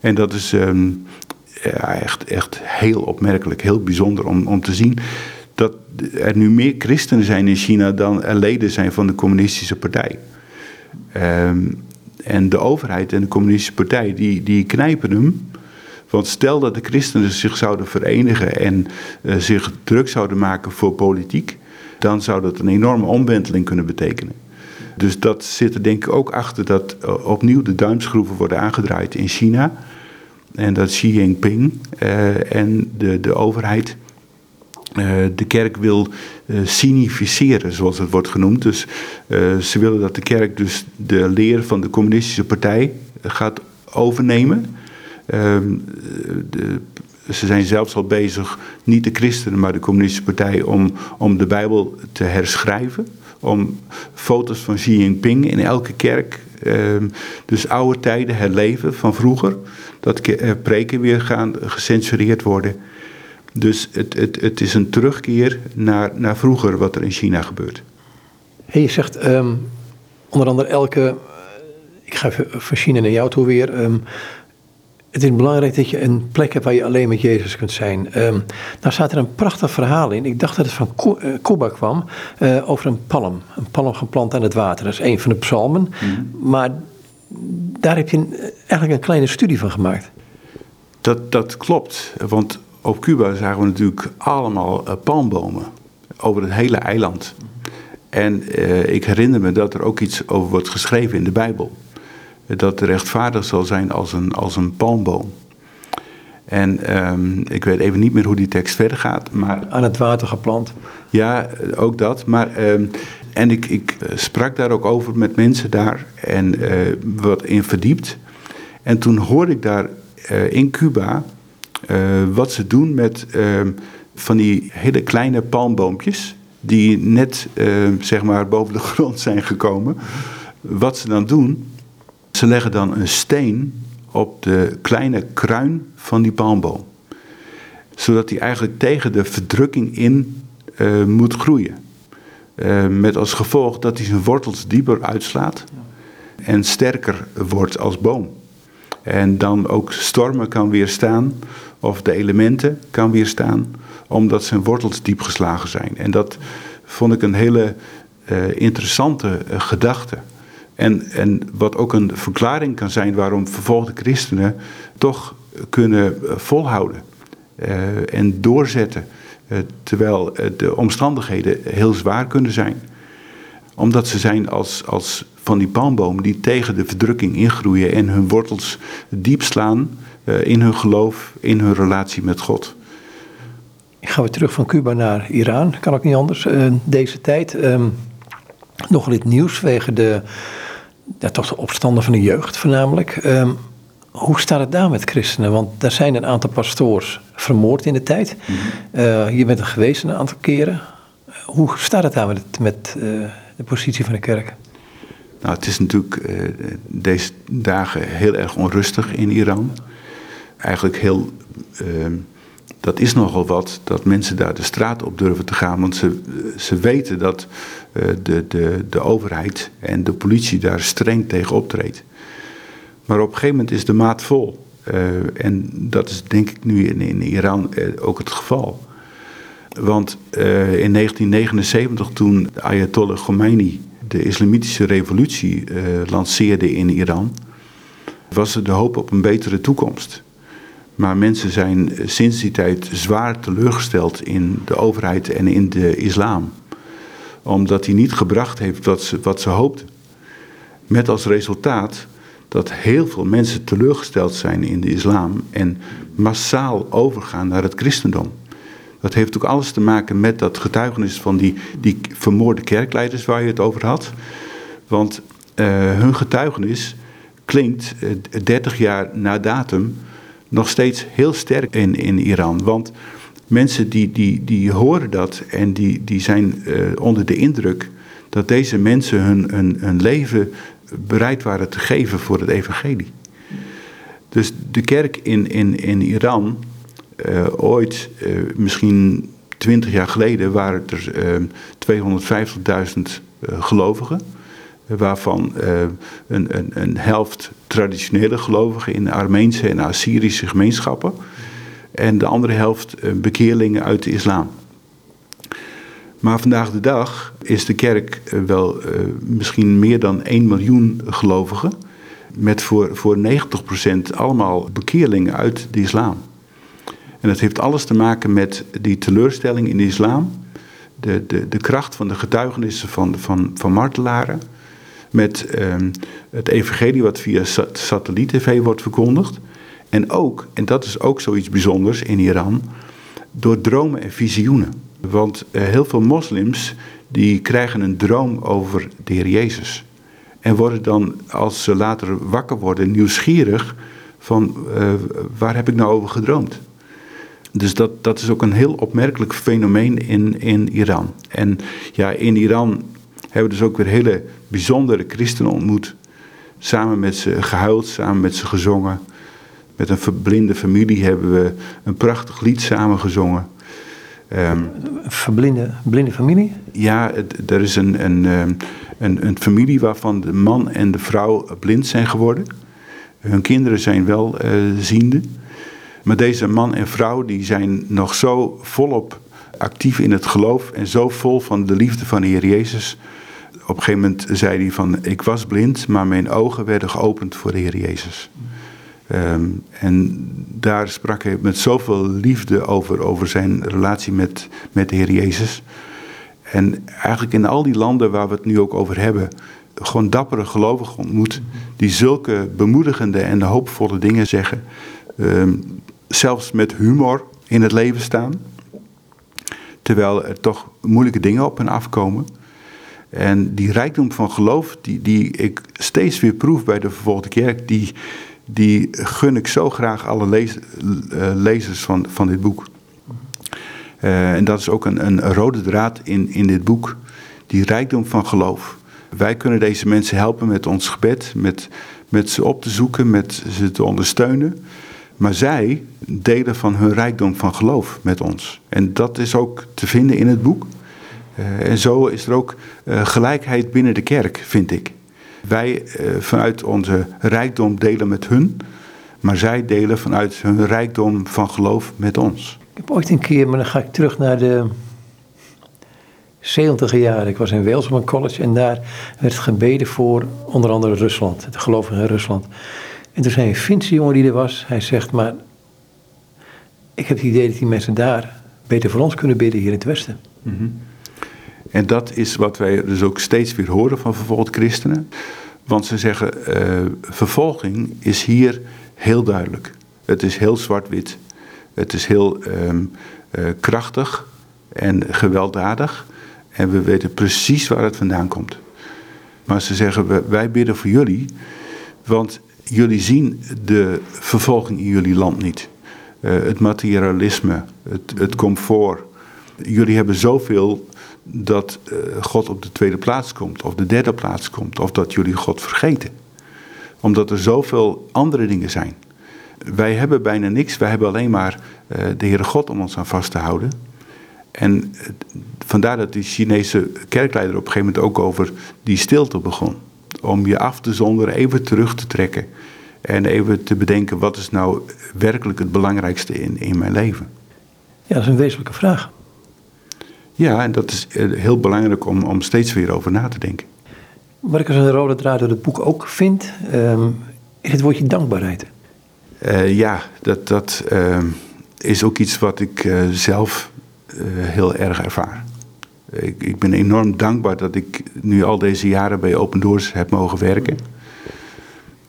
En dat is ehm, echt, echt heel opmerkelijk, heel bijzonder om, om te zien dat er nu meer christenen zijn in China dan er leden zijn van de communistische partij. Ehm, en de overheid en de communistische partij, die, die knijpen hem. Want stel dat de christenen zich zouden verenigen en uh, zich druk zouden maken voor politiek, dan zou dat een enorme omwenteling kunnen betekenen. Dus dat zit er denk ik ook achter dat uh, opnieuw de duimschroeven worden aangedraaid in China. En dat Xi Jinping uh, en de, de overheid uh, de kerk wil uh, significeren, zoals het wordt genoemd. Dus ze willen dat de kerk dus de leer van de communistische partij gaat overnemen. Ehm, de, ze zijn zelfs al bezig, niet de christenen, maar de communistische partij, om, om de Bijbel te herschrijven. Om foto's van Xi Jinping in elke kerk, ehm, dus oude tijden herleven van vroeger dat eh, preken weer gaan gecensureerd worden. Dus het, het, het is een terugkeer naar, naar vroeger wat er in China gebeurt. Hey, je zegt um, onder andere elke, ik ga van China naar jou toe weer. Um, het is belangrijk dat je een plek hebt waar je alleen met Jezus kunt zijn. Um, nou staat er een prachtig verhaal in. Ik dacht dat het van Kuba kwam. Uh, over een palm. Een palm geplant aan het water. Dat is een van de psalmen. Mm. Maar daar heb je eigenlijk een kleine studie van gemaakt. Dat, dat klopt, want op Cuba zagen we natuurlijk allemaal uh, palmbomen over het hele eiland. En uh, ik herinner me dat er ook iets over wordt geschreven in de Bijbel. Dat rechtvaardig zal zijn als een, als een palmboom. En um, ik weet even niet meer hoe die tekst verder gaat. Maar, Aan het water geplant. Ja, ook dat. Maar um, en ik, ik eh, sprak daar ook over met mensen daar en uh, wat in verdiept. En toen hoorde ik daar uh, in Cuba uh, wat ze doen met van die hele kleine palmboompjes. Die net zeg maar boven de grond zijn gekomen. Wat ze dan doen, ze leggen dan een steen op de kleine kruin van die palmboom. Zodat die eigenlijk tegen de verdrukking in moet groeien. Uh, met als gevolg dat hij zijn wortels dieper uitslaat en sterker wordt als boom. En dan ook stormen kan weerstaan of de elementen kan weerstaan, omdat zijn wortels diep geslagen zijn. En dat vond ik een hele uh, interessante gedachte. En, en wat ook een verklaring kan zijn waarom vervolgde christenen toch kunnen volhouden en doorzetten eh, terwijl eh, de omstandigheden heel zwaar kunnen zijn. Omdat ze zijn als, als van die palmbomen die tegen de verdrukking ingroeien en hun wortels diep slaan eh, in hun geloof, in hun relatie met God. Gaan we terug van Cuba naar Iran, kan ook niet anders. deze tijd um, nogal het nieuws wegen de, ja, toch de opstanden van de jeugd voornamelijk. Um, hoe staat het daar met christenen? Want er zijn een aantal pastoors vermoord in de tijd. Mm -hmm. je bent er geweest een aantal keren. Hoe staat het daar met, met uh, de positie van de kerk? Nou, het is natuurlijk uh, deze dagen heel erg onrustig in Iran. Eigenlijk heel. Ehm, dat is nogal wat dat mensen daar de straat op durven te gaan. Want ze, ze weten dat de, de, de overheid en de politie daar streng tegen optreedt. Maar op een gegeven moment is de maat vol. Uh, en dat is denk ik nu in, in Iran uh, ook het geval. Want in 1979, toen Ayatollah Khomeini de islamitische revolutie lanceerde in Iran, was er de hoop op een betere toekomst. Maar mensen zijn sinds die tijd zwaar teleurgesteld in de overheid en in de islam. Omdat hij niet gebracht heeft wat ze, wat ze hoopten. Met als resultaat dat heel veel mensen teleurgesteld zijn in de islam en massaal overgaan naar het christendom. Dat heeft ook alles te maken met dat getuigenis van die, die vermoorde kerkleiders waar je het over had. Want uh, hun getuigenis klinkt uh, eh, 30 jaar na datum nog steeds heel sterk in, in Iran. Want mensen die, die, die horen dat en die, die zijn uh, onder de indruk dat deze mensen hun, hun, hun leven bereid waren te geven voor het evangelie. Dus de kerk in, in, in Iran, uh, ooit, uh, misschien twintig jaar geleden, waren er 250.000 gelovigen. Waarvan een, een, een helft traditionele gelovigen in Armeense en Assyrische gemeenschappen en de andere helft eh, bekeerlingen uit de islam. Maar vandaag de dag is de kerk eh, wel uh, misschien meer dan 1 miljoen gelovigen. Met voor, voor 90% allemaal bekeerlingen uit de islam. En dat heeft alles te maken met die teleurstelling in de islam. De, de, de kracht van de getuigenissen van, van, van martelaren. Met ehm, het evangelie wat via satelliet-tv wordt verkondigd. En ook, en dat is ook zoiets bijzonders in Iran, door dromen en visioenen. Want uh, heel veel moslims die krijgen een droom over de Heer Jezus. En worden dan, als ze later wakker worden, nieuwsgierig van uh, waar heb ik nou over gedroomd. Dus dat, dat is ook een heel opmerkelijk fenomeen in, in Iran. En ja, in Iran hebben we dus ook weer hele bijzondere christenen ontmoet. Samen met ze gehuild, samen met ze gezongen. Met een blinde familie hebben we een prachtig lied samen gezongen. Um, Verblinde blinde familie? Ja, het, er is een, een, ehm, een, een, familie waarvan de man en de vrouw blind zijn geworden. Hun kinderen zijn wel uh, ziende. Maar deze man en vrouw die zijn nog zo volop actief in het geloof en zo vol van de liefde van de Heer Jezus. Op een gegeven moment zei hij van, ik was blind, maar mijn ogen werden geopend voor de Heer Jezus. Um, en daar sprak hij met zoveel liefde over, over zijn relatie met, met de Heer Jezus. En eigenlijk in al die landen waar we het nu ook over hebben, gewoon dappere gelovigen ontmoet, die zulke bemoedigende en hoopvolle dingen zeggen. Um, zelfs met humor in het leven staan. Terwijl er toch moeilijke dingen op hen afkomen. En die rijkdom van geloof, die, die ik steeds weer proef bij de vervolgde kerk, die, die gun ik zo graag alle uh, lezers van, van dit boek. Uh, en dat is ook een, een rode draad in, in dit boek, die rijkdom van geloof. Wij kunnen deze mensen helpen met ons gebed, met, met ze op te zoeken, met ze te ondersteunen. Maar zij delen van hun rijkdom van geloof met ons. En dat is ook te vinden in het boek. Uh, en zo is er ook gelijkheid binnen de kerk, vind ik wij eh, vanuit onze rijkdom delen met hun, maar zij delen vanuit hun rijkdom van geloof met ons. Ik heb ooit een keer, maar dan ga ik terug naar de 70 jaren. Ik was in Wales op een college en daar werd gebeden voor onder andere Rusland, het gelovigen in Rusland. En toen zei een Finse jongen die er was, hij zegt, maar ik heb het idee dat die mensen daar beter voor ons kunnen bidden hier in het Westen. Mm -hmm. En dat is wat wij dus ook steeds weer horen van vervolgd christenen. Want ze zeggen, uh, vervolging is hier heel duidelijk. Het is heel zwart-wit. Het is heel um, uh, krachtig en gewelddadig. En we weten precies waar het vandaan komt. Maar ze zeggen, wij bidden voor jullie, want jullie zien de vervolging in jullie land niet. Uh, het materialisme, het, het comfort. Jullie hebben zoveel dat uh, God op de tweede plaats komt, of de derde plaats komt, of dat jullie God vergeten. Omdat er zoveel andere dingen zijn. Wij hebben bijna niks, wij hebben alleen maar uh, de Heere God om ons aan vast te houden. En vandaar dat die Chinese kerkleider op een gegeven moment ook over die stilte begon. Om je af te zonderen, even terug te trekken. En even te bedenken, wat is nou werkelijk het belangrijkste in, in mijn leven? Ja, dat is een wezenlijke vraag. Ja, en dat is eh, heel belangrijk om, om steeds weer over na te denken. Wat ik als een rode draad door het boek ook vind, um, is het woordje dankbaarheid. Uh, ja, dat, dat uh, is ook iets wat ik uh, zelf heel erg ervaar. Ik, ik, ben enorm dankbaar dat ik nu al deze jaren bij Open Doors heb mogen werken.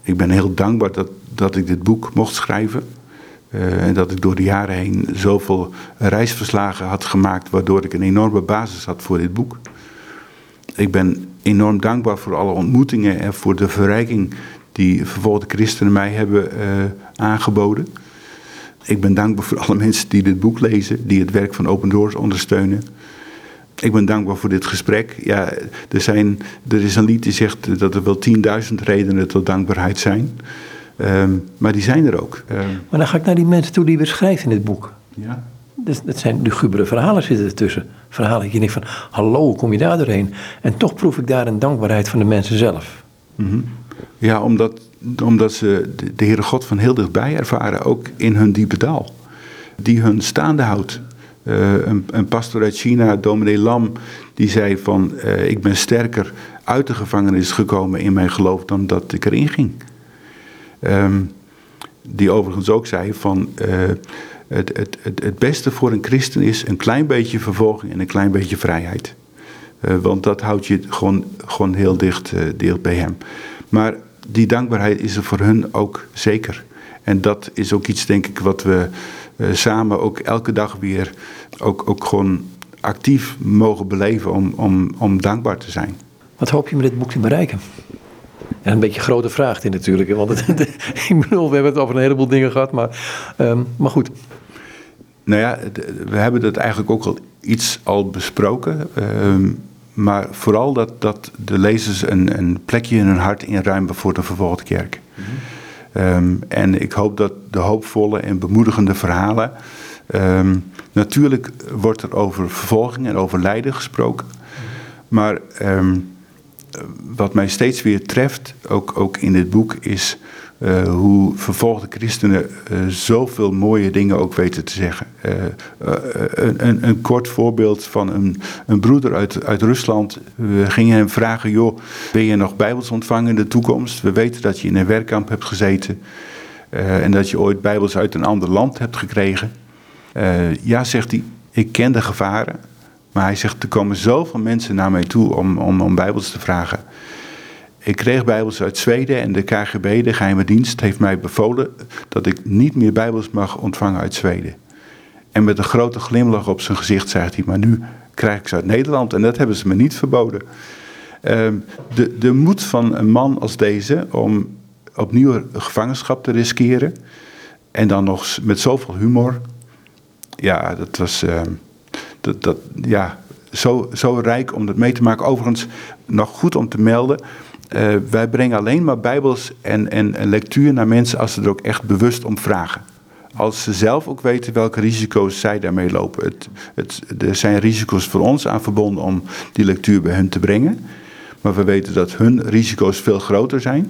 Ik ben heel dankbaar dat, dat ik dit boek mocht schrijven. Uh, en dat ik door de jaren heen zoveel reisverslagen had gemaakt, waardoor ik een enorme basis had voor dit boek. Ik ben enorm dankbaar voor alle ontmoetingen en voor de verrijking die vervolgde christenen mij hebben uh, aangeboden. Ik ben dankbaar voor alle mensen die dit boek lezen, die het werk van Open Doors ondersteunen. Ik ben dankbaar voor dit gesprek. Ja, er, zijn, er is een lied die zegt dat er wel 10.000 redenen tot dankbaarheid zijn. Ehm, maar die zijn er ook. Ehm, maar dan ga ik naar die mensen toe die beschrijft in dit boek. Ja. Dus, dat zijn lugubere verhalen zitten ertussen. Verhalen dat je denkt van, hallo, hoe kom je daar doorheen? En toch proef ik daar een dankbaarheid van de mensen zelf. Mm Ja, omdat, omdat ze de Heere God van heel dichtbij ervaren, ook in hun diepe dal. Die hun staande houdt. Uh, een, een, pastor uit China, dominee Lam, die zei van... Uh, ik ben sterker uit de gevangenis gekomen in mijn geloof dan dat ik erin ging. Um, die overigens ook zei van... Uh, het, het, het, het, beste voor een christen is een klein beetje vervolging en een klein beetje vrijheid. want dat houdt je gewoon, gewoon heel dicht, dicht bij hem. Maar die dankbaarheid is er voor hun ook zeker. En dat is ook iets, denk ik, wat we uh, samen ook elke dag weer ook, ook gewoon actief mogen beleven om, om, om dankbaar te zijn. Wat hoop je met dit boek te bereiken? Ja, een beetje grote vraag dit natuurlijk. Want het, ik bedoel, we hebben het over een heleboel dingen gehad, maar, um, maar goed. Nou ja, we hebben dat eigenlijk ook al iets al besproken. Um, maar vooral dat, dat de lezers een, een plekje in hun hart inruimen voor de vervolgde kerk. um, en ik hoop dat de hoopvolle en bemoedigende verhalen. Um, natuurlijk wordt er over vervolging en over lijden gesproken. Maar um, wat mij steeds weer treft, ook, ook in dit boek, is uh, hoe vervolgde christenen uh, zoveel mooie dingen ook weten te zeggen. Uh, een, een, een, kort voorbeeld van een, een broeder uit, uit Rusland. We gingen hem vragen: joh, ben je nog Bijbels ontvangen in de toekomst? We weten dat je in een werkkamp hebt gezeten en dat je ooit Bijbels uit een ander land hebt gekregen. ja, zegt hij, ik ken de gevaren. Maar hij zegt: er komen zoveel mensen naar mij toe om, om, om Bijbels te vragen. Ik kreeg Bijbels uit Zweden en de KGB, de geheime dienst, heeft mij bevolen dat ik niet meer Bijbels mag ontvangen uit Zweden. En met een grote glimlach op zijn gezicht zegt hij: Maar nu krijg ik ze uit Nederland en dat hebben ze me niet verboden. Ehm, de, de moed van een man als deze om opnieuw gevangenschap te riskeren en dan nog met zoveel humor. Ja, dat was. Ehm, dat, ja, zo, zo rijk om dat mee te maken. Overigens, nog goed om te melden. Uh, wij brengen alleen maar bijbels en, en, en lectuur naar mensen als ze er ook echt bewust om vragen. Als ze zelf ook weten welke risico's zij daarmee lopen. Het, het, er zijn risico's voor ons aan verbonden om die lectuur bij hun te brengen. Maar we weten dat hun risico's veel groter zijn.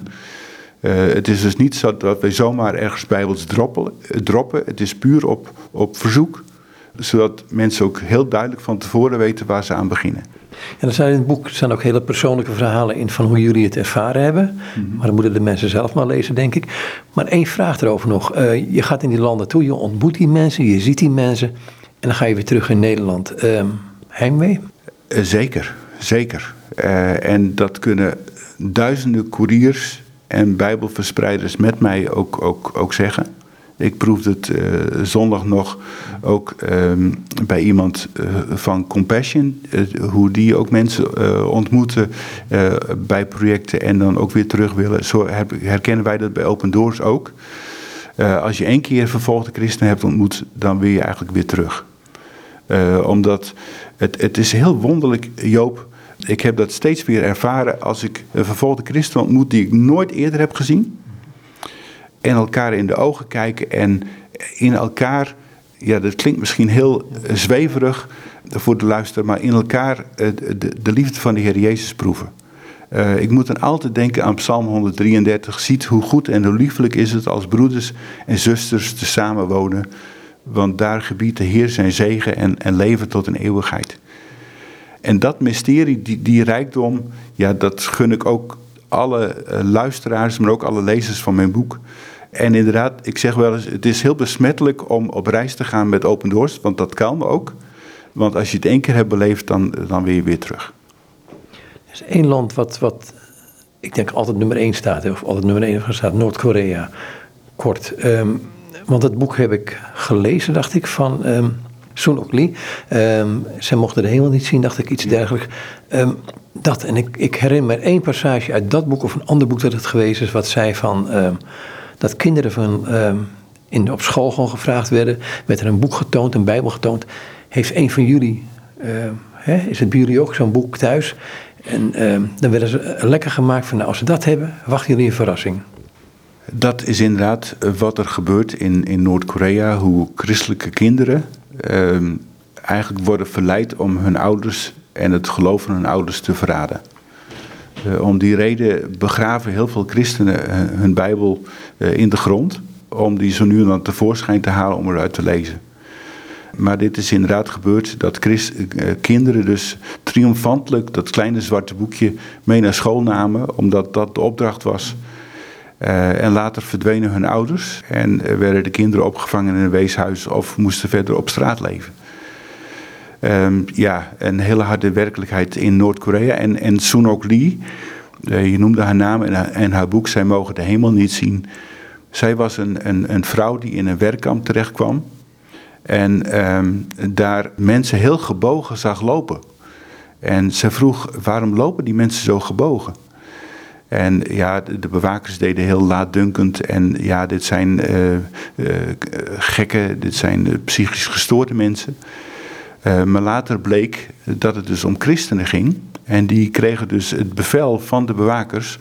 Uh, het is dus niet zo dat wij zomaar ergens bijbels droppen. droppen. Het is puur op, op verzoek. Zodat mensen ook heel duidelijk van tevoren weten waar ze aan beginnen. En er zijn in het boek zijn ook hele persoonlijke verhalen in van hoe jullie het ervaren hebben. Mhm. Maar dat moeten de mensen zelf maar lezen, denk ik. Maar één vraag erover nog. Uh, je gaat in die landen toe, je ontmoet die mensen, je ziet die mensen. En dan ga je weer terug in Nederland. Uh, heimwee? Uh, zeker, zeker. Eh, en dat kunnen duizenden couriers en bijbelverspreiders met mij ook, ook, ook zeggen. Ik proefde het uh, zondag nog ook um, bij iemand uh, van Compassion. Uh, hoe die ook mensen ontmoeten bij projecten en dan ook weer terug willen. Zo herkennen wij dat bij Open Doors ook. als je één keer vervolgde christenen hebt ontmoet, dan wil je eigenlijk weer terug. omdat het, het is heel wonderlijk, Joop. Ik heb dat steeds weer ervaren als ik een vervolgde christen ontmoet die ik nooit eerder heb gezien en elkaar in de ogen kijken en in elkaar, ja, dat klinkt misschien heel eh, zweverig voor de luisteraar, maar in elkaar eh, de, de liefde van de Heer Jezus proeven. Uh, ik moet dan altijd denken aan Psalm 133. Ziet hoe goed en hoe liefelijk is het als broeders en zusters te samen wonen. Want daar gebiedt de Heer zijn zegen en, en leven tot een eeuwigheid. En dat mysterie, die, die rijkdom, ja, dat gun ik ook alle luisteraars, maar ook alle lezers van mijn boek. En inderdaad, ik zeg wel eens, het is heel besmettelijk om op reis te gaan met Open Doors, want dat kan ook. Want als je het één keer hebt beleefd, dan, dan wil je weer terug. Er is één land wat, wat ik denk altijd nummer één staat, of altijd nummer één staat, Noord-Korea. Kort. Um, want het boek heb ik gelezen, dacht ik, van um, Soon Ok Lee. Um, zij mochten de hemel niet zien, dacht ik, iets dergelijks. Um, dat, en ik, ik herinner me één passage uit dat boek of een ander boek dat het geweest is, wat zei van dat kinderen van, in, op school gewoon gevraagd werden, werd er een boek getoond, een Bijbel getoond. Heeft een van jullie, uh, hè, is het bij jullie ook zo'n boek thuis? En uh, dan werden ze lekker gemaakt van, nou, als ze dat hebben, wachten jullie een verrassing. Dat is inderdaad wat er gebeurt in, in Noord-Korea, hoe christelijke kinderen uh, eigenlijk worden verleid om hun ouders en het geloof van hun ouders te verraden. Uh, om die reden begraven heel veel christenen hun Bijbel uh, in de grond om die zo nu en dan tevoorschijn te halen om eruit te lezen. Maar dit is inderdaad gebeurd dat Christ, eh, kinderen dus triomfantelijk dat kleine zwarte boekje mee naar school namen, omdat dat de opdracht was. Uh, en later verdwenen hun ouders en werden de kinderen opgevangen in een weeshuis of moesten verder op straat leven. Um, ja, een hele harde werkelijkheid in Noord-Korea. En, en Sunok Lee, uh, je noemde haar naam en, en haar boek Zij mogen de hemel niet zien. Zij was een, een, een vrouw die in een werkkamp terechtkwam. En um, daar mensen heel gebogen zag lopen. En ze vroeg, waarom lopen die mensen zo gebogen? En ja, de, bewakers deden heel laatdunkend. En ja, dit zijn uh, uh, gekken, dit zijn psychisch gestoorde mensen. Maar later bleek dat het dus om christenen ging. En die kregen dus het bevel van de bewakers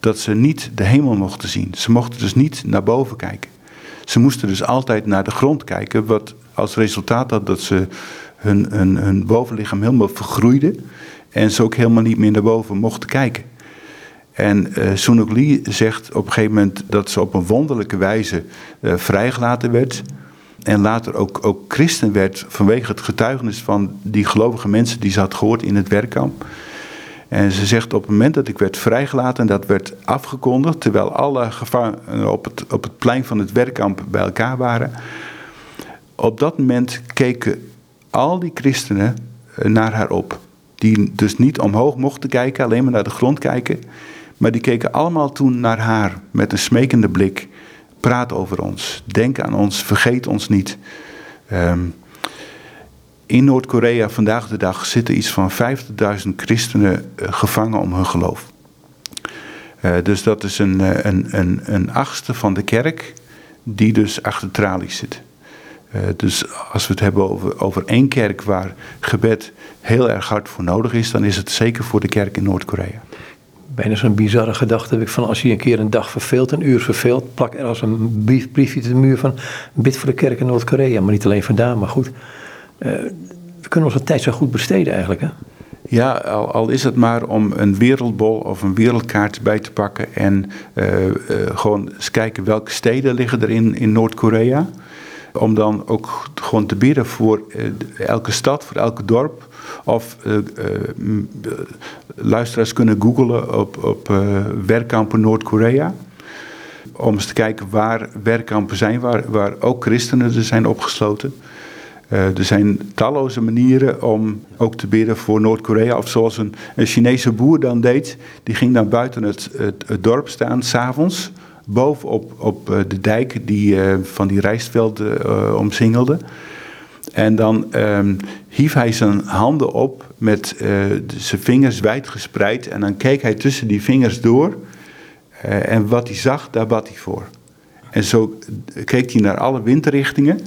dat ze niet de hemel mochten zien. Ze mochten dus niet naar boven kijken. Ze moesten dus altijd naar de grond kijken, wat als resultaat had dat ze hun, hun, hun bovenlichaam helemaal vergroeide en ze ook helemaal niet meer naar boven mochten kijken. En uh, Lee zegt op een gegeven moment dat ze op een wonderlijke wijze uh, vrijgelaten werd. En later ook, ook christen werd vanwege het getuigenis van die gelovige mensen die ze had gehoord in het werkkamp. En ze zegt op het moment dat ik werd vrijgelaten, en dat werd afgekondigd, terwijl alle gevangenen op het, op het plein van het werkkamp bij elkaar waren. Op dat moment keken al die christenen eh, naar haar op. Die dus niet omhoog mochten kijken, alleen maar naar de grond kijken. Maar die keken allemaal toen naar haar met een smekende blik. Praat over ons, denk aan ons, vergeet ons niet. Um, in Noord-Korea vandaag de dag zitten iets van 50.000 christenen eh, gevangen om hun geloof. Uh, dus dat is een, eh, een, een, een achtste van de kerk die dus achter tralies zit. Dus als we het hebben over, over één kerk waar gebed heel erg hard voor nodig is, dan is het zeker voor de kerk in Noord-Korea. Bijna zo'n bizarre gedachte heb ik van als je een keer een dag verveelt, een uur verveelt, plak er als een briefje te de muur van bid voor de kerk in Noord-Korea. Maar niet alleen vandaan, maar goed. Uh, we kunnen onze tijd zo goed besteden eigenlijk, hè? Ja, al, is het maar om een wereldbol of een wereldkaart bij te pakken en uh, uh, gewoon eens kijken welke steden liggen er in, in Noord-Korea. Om dan ook gewoon te bidden voor elke stad, voor elke dorp. Of luisteraars kunnen googlen op, op werkkampen Noord-Korea. Om eens te kijken waar werkkampen zijn, waar, waar ook christenen er zijn opgesloten. Uh, er zijn talloze manieren om ook te bidden voor Noord-Korea. Of zoals een, Chinese boer dan deed. Die ging dan buiten het, het, dorp staan, s'avonds. Bovenop op uh, de dijk die uh, van die rijstvelden omsingelde. En dan um, hief hij zijn handen op met zijn vingers wijd gespreid. En dan keek hij tussen die vingers door. en wat hij zag, daar bad hij voor. En zo keek hij naar alle windrichtingen.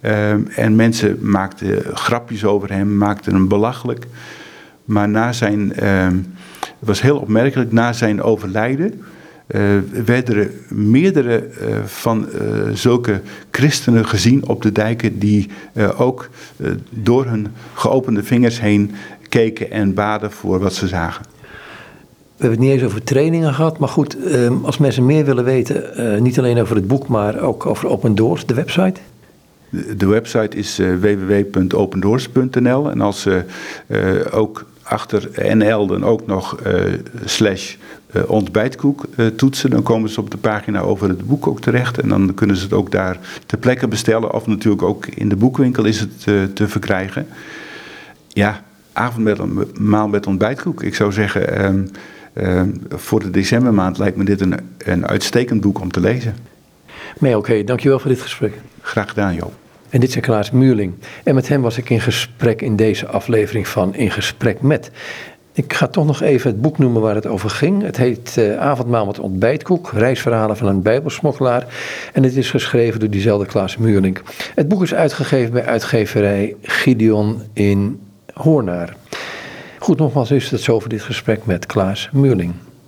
Um, en mensen maakten grapjes over hem, maakten hem belachelijk. Maar na zijn, um, het was heel opmerkelijk, na zijn overlijden uh, werden er meerdere uh, van uh, zulke christenen gezien op de dijken die ook door hun geopende vingers heen keken en baden voor wat ze zagen. We hebben het niet eens over trainingen gehad, maar goed, ehm, als mensen meer willen weten, niet alleen over het boek, maar ook over Open Doors, de website. De website is www.opendoors.nl en als ze ook achter NL dan ook nog uh, slash ontbijtkoek toetsen, dan komen ze op de pagina over het boek ook terecht en dan kunnen ze het ook daar ter plekke bestellen of natuurlijk ook in de boekwinkel is het te verkrijgen. Ja, avondmaal met ontbijtkoek. Ik zou zeggen, um, um, voor de decembermaand lijkt me dit een, een uitstekend boek om te lezen. Nee, oké, okay, dankjewel voor dit gesprek. Graag gedaan, Joop. En dit is Klaas Muurling. En met hem was ik in gesprek in deze aflevering van In Gesprek Met. Ik ga toch nog even het boek noemen waar het over ging. Het heet uh, Avondmaal met ontbijtkoek, reisverhalen van een bijbelsmokkelaar. En het is geschreven door diezelfde Klaas Muurlink. Het boek is uitgegeven bij uitgeverij Gideon in Hoornaar. Goed, nogmaals is het zo voor dit gesprek met Klaas Muurling.